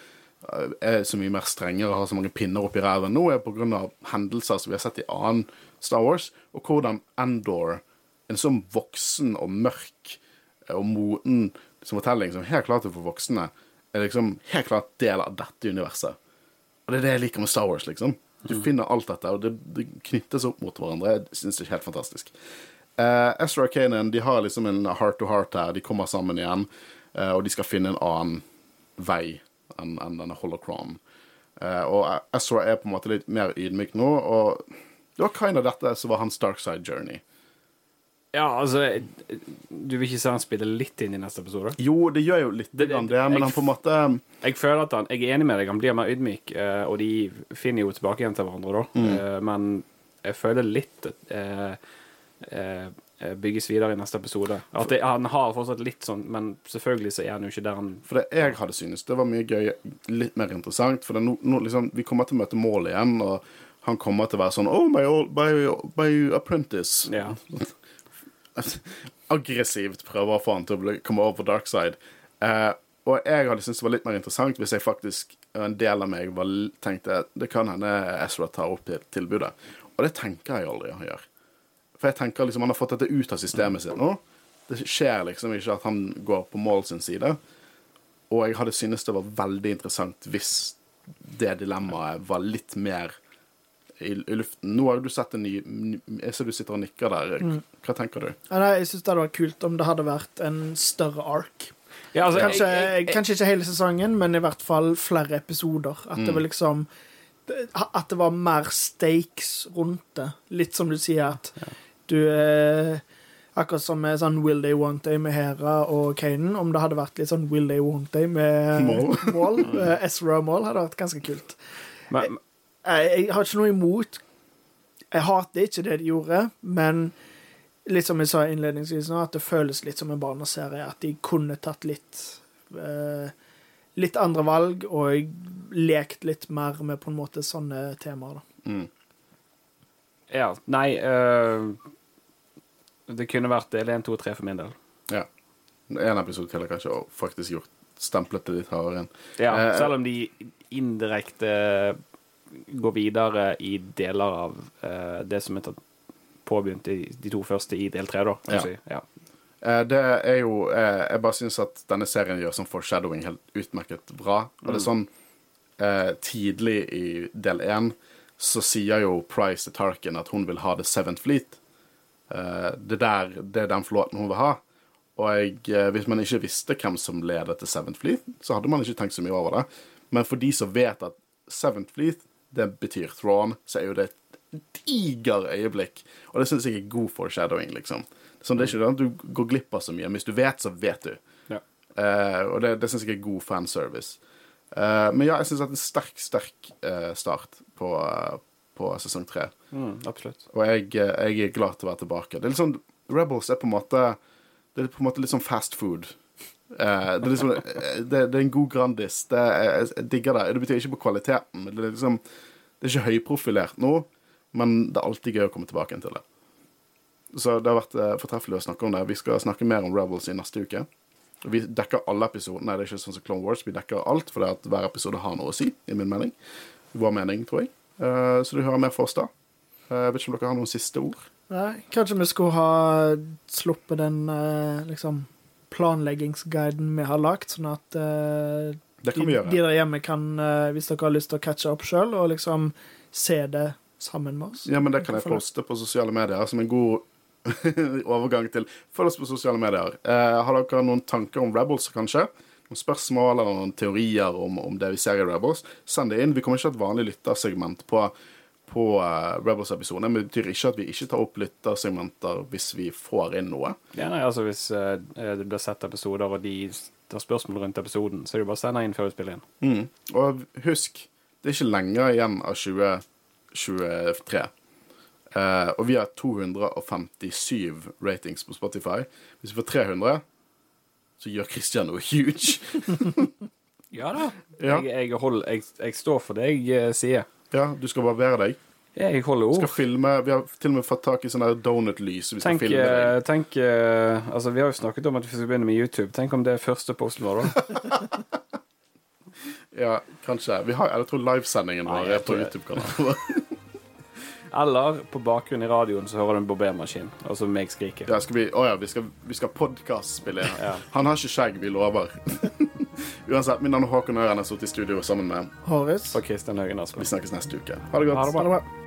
er så mye mer strengere og har så mange pinner oppi ræven nå, er pga. hendelser som vi har sett i annen Star Wars, og hvordan Endor, en sånn voksen og mørk og moden som fortelling som helt klart er for voksne, er liksom helt klart del av dette universet. Og det er det jeg liker med Star Wars, liksom. Du finner alt dette, og det, det knyttes opp mot hverandre. Jeg syns det er helt fantastisk. Uh, Ezra og Kanan de har liksom en heart to heart her. De kommer sammen igjen, uh, og de skal finne en annen vei enn en denne holocron. Uh, og Ezra er på en måte litt mer ydmyk nå, og det var kind of dette som var hans dark side journey. Ja, altså Du vil ikke se han spille litt inn i neste episode? Jo, det gjør jo litt Det- det, det- men han på en måte Jeg føler at han Jeg er enig med deg, han blir mer ydmyk, eh, og de finner jo tilbake igjen til hverandre, da. Mm. Eh, Men jeg føler litt eh, eh, bygges videre i neste episode. At det, Han har fortsatt litt sånn, men selvfølgelig så er han jo ikke der han For det jeg hadde synes det var mye gøy, litt mer interessant. For nå, nå liksom, vi kommer til å møte mål igjen, og han kommer til å være sånn Oh, my, old, my, my apprentice. Ja. Aggressivt prøver å få han til å komme over på dark side. Eh, og jeg hadde syntes det var litt mer interessant hvis jeg faktisk en del av meg var, tenkte det kan hende Ezra tar opp tilbudet. Og det tenker jeg aldri han gjør. For jeg tenker liksom han har fått dette ut av systemet sitt nå. Det skjer liksom ikke at han går på mål sin side. Og jeg hadde syntes det var veldig interessant hvis det dilemmaet var litt mer i, i luften. Nå har jo du sett en ny Jeg ser du sitter og nikker der. Hva tenker du? Ja, nei, jeg syns det hadde vært kult om det hadde vært en større ark. Ja, altså, Kanskje, jeg- jeg- jeg- kanskje ikke hele sesongen, men i hvert fall flere episoder. At det var liksom At det var mer stakes rundt det. Litt som du sier, at du eh, Akkurat som med sånn Will They Want They med Hera og Kanan. Om det hadde vært litt sånn Will They Want They med Maul. Maul, eh, Ezra Maul, hadde vært ganske kult. men, Jeg, har ikke noe imot Jeg hater ikke det de gjorde, men litt som jeg sa innledningsvis nå, at det føles litt som en barneserie. At de kunne tatt litt eh, Litt andre valg og lekt litt mer med på en måte sånne temaer. da. Mm. ja, nei uh, Det kunne vært del 1, 2 og 3 for min del. Ja. En episode til har kanskje også faktisk gjort stemplet det litt hardere inn. Ja, Eh, selv om de indirekte går videre i deler av uh, det som er påbegynt i de to første i del tre, da. Ja. Si. Ja. Uh, Det er jo eh, Jeg bare syns at denne serien gjør sånn foreshadowing helt utmerket bra. Og det er sånn eh, Tidlig i del én så sier jo Price til Tarkin at hun vil ha The Seventh Fleet. Det, der, det er den flåten hun vil ha. Og jeg, hvis man ikke visste hvem som leder til Seventh Fleet, så hadde man ikke tenkt så mye over det. Men for de som vet at Seventh Fleet, det betyr Thrawn, så er jo det et diger øyeblikk. Og det syns jeg er god foreshadowing, liksom. Sånn, det er ikke sånn at du går glipp av så mye. Men hvis du vet, så vet du. Ja. Uh, og det, det syns jeg er god fanservice. Uh, men ja, jeg syns det er en sterk, sterk uh, start på, på sesong tre. Mm, absolutt. Og jeg, jeg er glad til å være tilbake. Det er litt sånn Rebels er på en måte Det er på en måte litt sånn fast food. Eh, det, er liksom, eh, det, det er en god Grandis. Det jeg, jeg digger det. Det betyr ikke på kvaliteten. Det er liksom Det er ikke høyprofilert nå, men det er alltid gøy å komme tilbake til det. Så det har vært uh, fortreffelig å snakke om det. Vi skal snakke mer om Rebels i neste uke. Vi dekker alle episodene. Det er ikke sånn som Clone Wars. Vi dekker alt, for hver episode har noe å si, i min mening. Vår mening, tror jeg. Uh, så du hører mer fra oss da. Jeg vet ikke om dere har noen siste ord? Nei, kanskje vi skulle ha sluppet den liksom planleggingsguiden vi har lagt, sånn at uh, de, de der hjemme kan, uh, hvis dere har lyst til å catche opp sjøl, og liksom se det sammen med oss. Ja, men det kan jeg poste på sosiale medier som en god overgang til Følg oss på sosiale medier. Uh, har dere noen tanker om Rebels, kanskje? Noen spørsmål eller noen teorier om, om det vi ser i Rebels? Send det inn. Vi kommer ikke til å ha et vanlig lyttersegment på, på eh, Rebels-episoden. Men det betyr ikke at vi ikke tar opp lyttersegmenter hvis vi får inn noe. Ja, nei, altså Hvis uh, det blir sett episoder, og de tar spørsmål rundt episoden, så er det bare å sende inn før vi spiller inn. Mm. Og husk, det er ikke lenger igjen av 2023. Uh, og vi har 257 ratings på Spotify. Hvis vi får 300, så gjør Christian noe huge. Ja da. Ja. Jeg, jeg, hold, jeg, jeg står for det jeg eh, sier. Ja, du skal barbere deg. Jeg holder ord. filme, Vi har til og med fått tak i sånn der donut-lys. Vi Tenk, eh, tenk eh, Altså, vi har jo snakket om at vi skal begynne med YouTube. Tenk om det er første posten vår, da. Ja, kanskje. Vi har, jeg tror livesendingen vår er på. YouTube-kanalen. Eller på bakgrunn i radioen så hører du en barbermaskin. Altså meg skrike. Ja, skal vi Å ja, vi skal, vi skal podkast-spille. Ja. Han har ikke skjegg, vi lover. Uansett, mitt navn er Håkon Øren. Jeg har sittet i studio sammen med Horis. Og Kristian Høgen Aspen. Vi snakkes neste uke. Ha det godt. Ha det bra. Ha det bra.